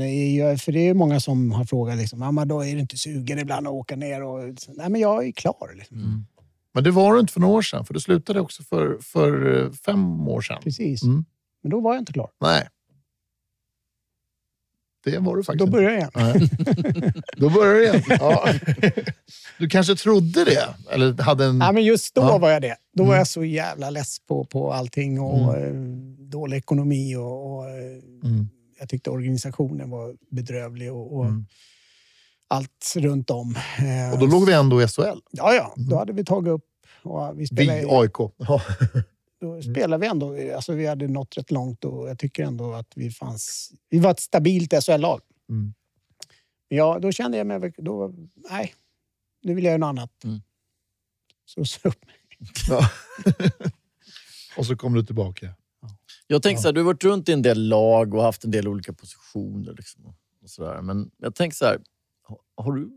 Speaker 1: är ju, för det är många som har frågat liksom, "Ja, men då är du inte sugen ibland att åka ner? Och, nej, men jag är klar. Liksom.
Speaker 4: Men det var du inte för några år sedan, för du slutade också för, för eh, fem år sedan.
Speaker 1: Precis.
Speaker 4: Mm.
Speaker 1: Men då var jag inte klar.
Speaker 4: Nej. Det var du faktiskt
Speaker 1: Då började jag.
Speaker 4: Nej. Då började du igen. Ja. Du kanske trodde det? Eller hade en...
Speaker 1: Ja, men just då
Speaker 4: Ja.
Speaker 1: var jag det. Då var
Speaker 4: Mm.
Speaker 1: jag så jävla less på, på allting och eh, dålig ekonomi och, och eh,
Speaker 4: Mm.
Speaker 1: jag tyckte organisationen var bedrövlig och, och
Speaker 4: Mm.
Speaker 1: allt runt om. Eh,
Speaker 4: Och då låg vi ändå i SHL.
Speaker 1: Ja, ja. Då hade vi tagit upp och vi
Speaker 4: Vi,
Speaker 1: spelade,
Speaker 4: AIK. Ja.
Speaker 1: Då spelade vi ändå. Alltså vi hade nått rätt långt och jag tycker ändå att vi fanns... Vi var ett stabilt SHL-lag.
Speaker 4: Mm.
Speaker 1: Ja, då kände jag mig... Då, nej, nu vill jag göra något annat.
Speaker 2: Mm.
Speaker 1: Så så upp.
Speaker 4: Ja. Och så kom du tillbaka.
Speaker 2: Jag tänker så här, du har varit runt i en del lag och haft en del olika positioner. Liksom, och så där. Men jag tänker så här, har- har du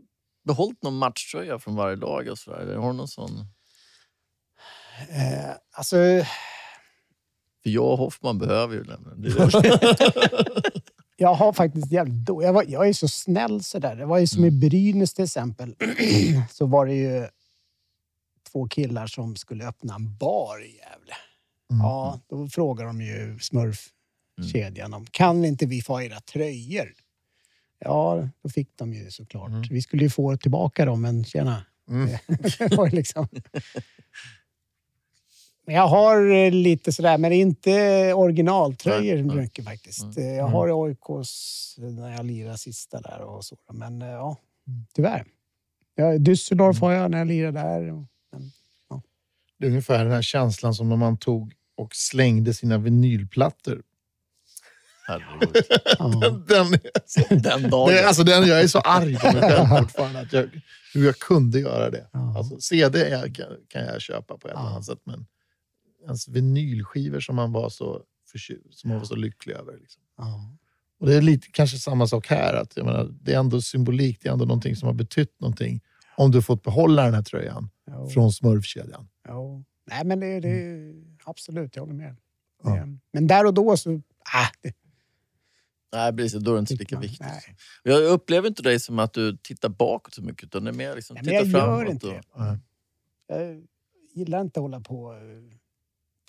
Speaker 2: behållit någon matchtröja från varje lag? Och så där? Har du någon sån?
Speaker 1: Eh, alltså...
Speaker 2: För jag och Hoffman behöver ju är
Speaker 1: Jag har faktiskt jävligt då. jag, var, jag är så snäll sådär. Det var ju som i Brynäs till exempel. så var det ju två killar som skulle öppna en bar i Gävle. Ja, då frågar de ju Smurf-kedjan om kan inte vi få era tröjor? Ja, då fick de ju såklart. Vi skulle ju få tillbaka dem, men tjena.
Speaker 4: Mm.
Speaker 1: det var liksom... Men jag har eh, lite sådär, men inte originaltröjor
Speaker 2: Nej, nej.
Speaker 1: mycket faktiskt. Eh, Jag har AIKs när jag lirade sista där och så. Men eh, ja, tyvärr. Ja, Düsseldorf har jag när jag lirade där.
Speaker 4: Det är ungefär den här känslan som när man tog och slängde sina vinylplattor.
Speaker 2: Herregud.
Speaker 1: Ja.
Speaker 4: Den,
Speaker 2: Den dagen.
Speaker 4: det, alltså den, jag är så arg på mig själv fortfarande. Att jag, hur jag kunde göra det.
Speaker 1: Ja.
Speaker 4: Alltså, CD är, kan, kan jag köpa på ett
Speaker 1: Ja.
Speaker 4: annat sätt, men ens vinylskivor som man var så förtjust, som man var så lycklig över. Liksom.
Speaker 1: Ja.
Speaker 4: Och det är lite kanske samma sak här. Att, jag menar, det är ändå symbolik, det är ändå någonting som har betytt någonting. Om du fått behålla den här tröjan
Speaker 1: Ja.
Speaker 4: från Smurfkedjan.
Speaker 1: Ja. Nej, men det, det absolut, jag håller med.
Speaker 4: Ja.
Speaker 1: Men där och då så... Ah, det,
Speaker 2: Nej, precis. Då är det inte lika viktigt.
Speaker 1: nej.
Speaker 2: Jag upplever inte dig som att du tittar bakåt så mycket, utan det är mer liksom,
Speaker 1: Nej, men
Speaker 2: titta
Speaker 1: jag gör
Speaker 2: framåt.
Speaker 1: inte
Speaker 2: och,
Speaker 1: det. Jag gillar inte att hålla på och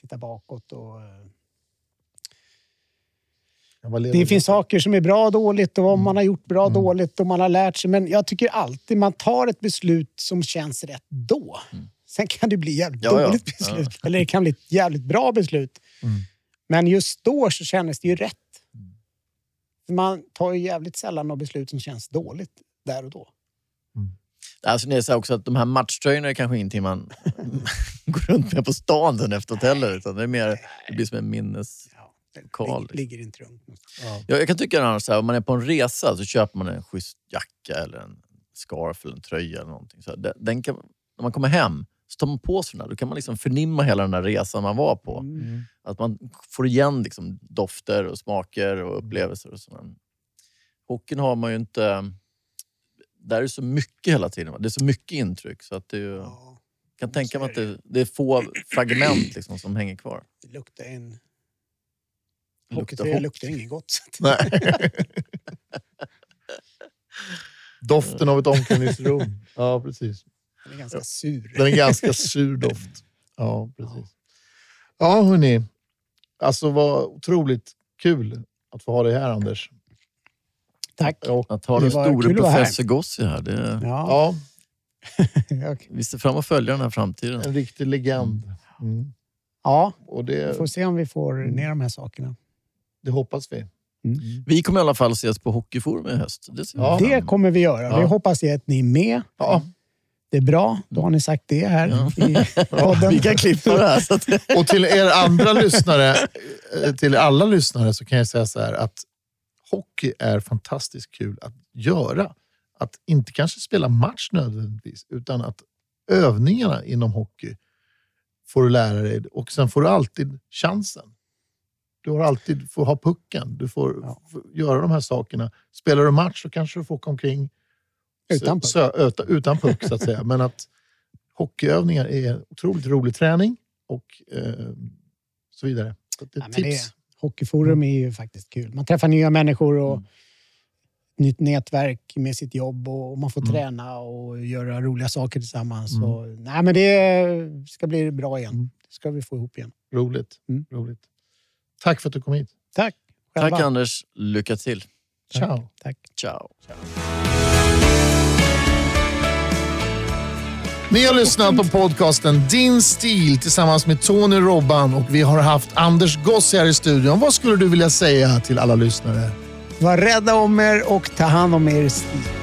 Speaker 1: titta bakåt. Och, eh, det finns saker som är bra och dåligt och om
Speaker 4: Mm.
Speaker 1: man har gjort bra och dåligt och man har lärt sig. Men jag tycker alltid man tar ett beslut som känns rätt då. Sen kan det bli jävligt
Speaker 2: Ja, ja.
Speaker 1: dåligt
Speaker 2: Ja.
Speaker 1: beslut. Eller det kan bli ett jävligt bra beslut.
Speaker 4: Mm. Men
Speaker 1: just då så kändes det ju rätt. För Man tar ju jävligt sällan något beslut som känns dåligt där och då.
Speaker 2: Alltså, det är så också att de här matchtröjorna är kanske ingenting man går runt med på stan sen efteråt heller. Utan det, är mer, det blir som en minnes...
Speaker 1: Ja, det
Speaker 2: Karl,
Speaker 1: ligger, ligger inte runt någonstans.
Speaker 2: Jag, jag kan tycka annars så här, om man är på en resa så köper man en schysst jacka eller en scarf eller en tröja eller någonting. Så här, den, kan, när man kommer hem så tar man på sig den här. Då kan man liksom förnimma hela den där resan man var på.
Speaker 1: Mm.
Speaker 2: Att man får igen liksom dofter och smaker och upplevelser. och sådär. Hockeyn har man ju inte... Där är det så mycket hela tiden. va? Det är så mycket intryck. Så att det är ju, jag
Speaker 1: Ja,
Speaker 2: kan tänka mig att det, det är få fragment liksom som hänger kvar.
Speaker 1: det luktar en...
Speaker 2: Luktar
Speaker 1: Hockeytröja
Speaker 2: hockey.
Speaker 1: luktar inget gott.
Speaker 4: Nej. Doften av ett omklädningsrum. Ja, precis.
Speaker 1: Den är ganska sur.
Speaker 4: Den är ganska sur doft. Ja, precis. Ja, hörni. Alltså vad otroligt kul att få ha dig här, Anders.
Speaker 1: Tack.
Speaker 4: Och,
Speaker 2: Att ha
Speaker 1: Det
Speaker 2: den store professor Gossi här. Det,
Speaker 1: Ja.
Speaker 4: ja,
Speaker 2: Vi ser fram emot att följa den här framtiden.
Speaker 4: en riktig legend. Mm.
Speaker 1: ja,
Speaker 4: Och
Speaker 1: vi
Speaker 4: det,
Speaker 1: får se om vi får ner de här sakerna.
Speaker 4: det hoppas vi.
Speaker 2: Vi kommer i alla fall ses på Hockeyforum i höst. Det, vi
Speaker 4: Ja.
Speaker 1: Det kommer vi göra.
Speaker 4: Ja.
Speaker 1: Det hoppas jag att ni är med.
Speaker 4: Ja.
Speaker 1: Det är bra. Då har ni sagt det här
Speaker 2: Ja.
Speaker 1: i podden.
Speaker 2: Vi kan klippa det här. Så att,
Speaker 4: Och till er andra lyssnare, eh, till alla lyssnare så kan jag säga så här att hockey är fantastiskt kul att göra. att inte kanske spela match nödvändigtvis, utan att övningarna inom hockey får du lära dig och sen får du alltid chansen. Du har alltid får ha pucken. Du får,
Speaker 1: Ja.
Speaker 4: göra de här sakerna. Spelar du match så kanske du får åka omkring
Speaker 1: Utan puck.
Speaker 4: sö- öta, utan puck så att säga. Men att hockeyövningar är otroligt rolig träning och eh, så vidare. Så det är
Speaker 1: det,
Speaker 4: tips.
Speaker 1: Hockeyforum är ju faktiskt kul. Man träffar nya människor och
Speaker 4: Mm.
Speaker 1: nytt nätverk med sitt jobb och man får
Speaker 4: Mm.
Speaker 1: träna och göra roliga saker tillsammans.
Speaker 4: Mm.
Speaker 1: Så, nej, men det ska bli bra igen.
Speaker 4: Mm.
Speaker 1: Det ska vi få ihop igen.
Speaker 4: Roligt.
Speaker 1: Mm.
Speaker 4: roligt. Tack för att du kom hit.
Speaker 1: Tack!
Speaker 2: Tack
Speaker 1: Själva.
Speaker 2: Anders. Lycka till.
Speaker 4: Ciao.
Speaker 1: Tack.
Speaker 2: Ciao.
Speaker 4: Ni har lyssnat på podcasten Din stil tillsammans med Tony Robban och vi har haft Anders Goss här i studion. Vad skulle du vilja säga till alla lyssnare?
Speaker 1: Var rädda om er och ta hand om er stil.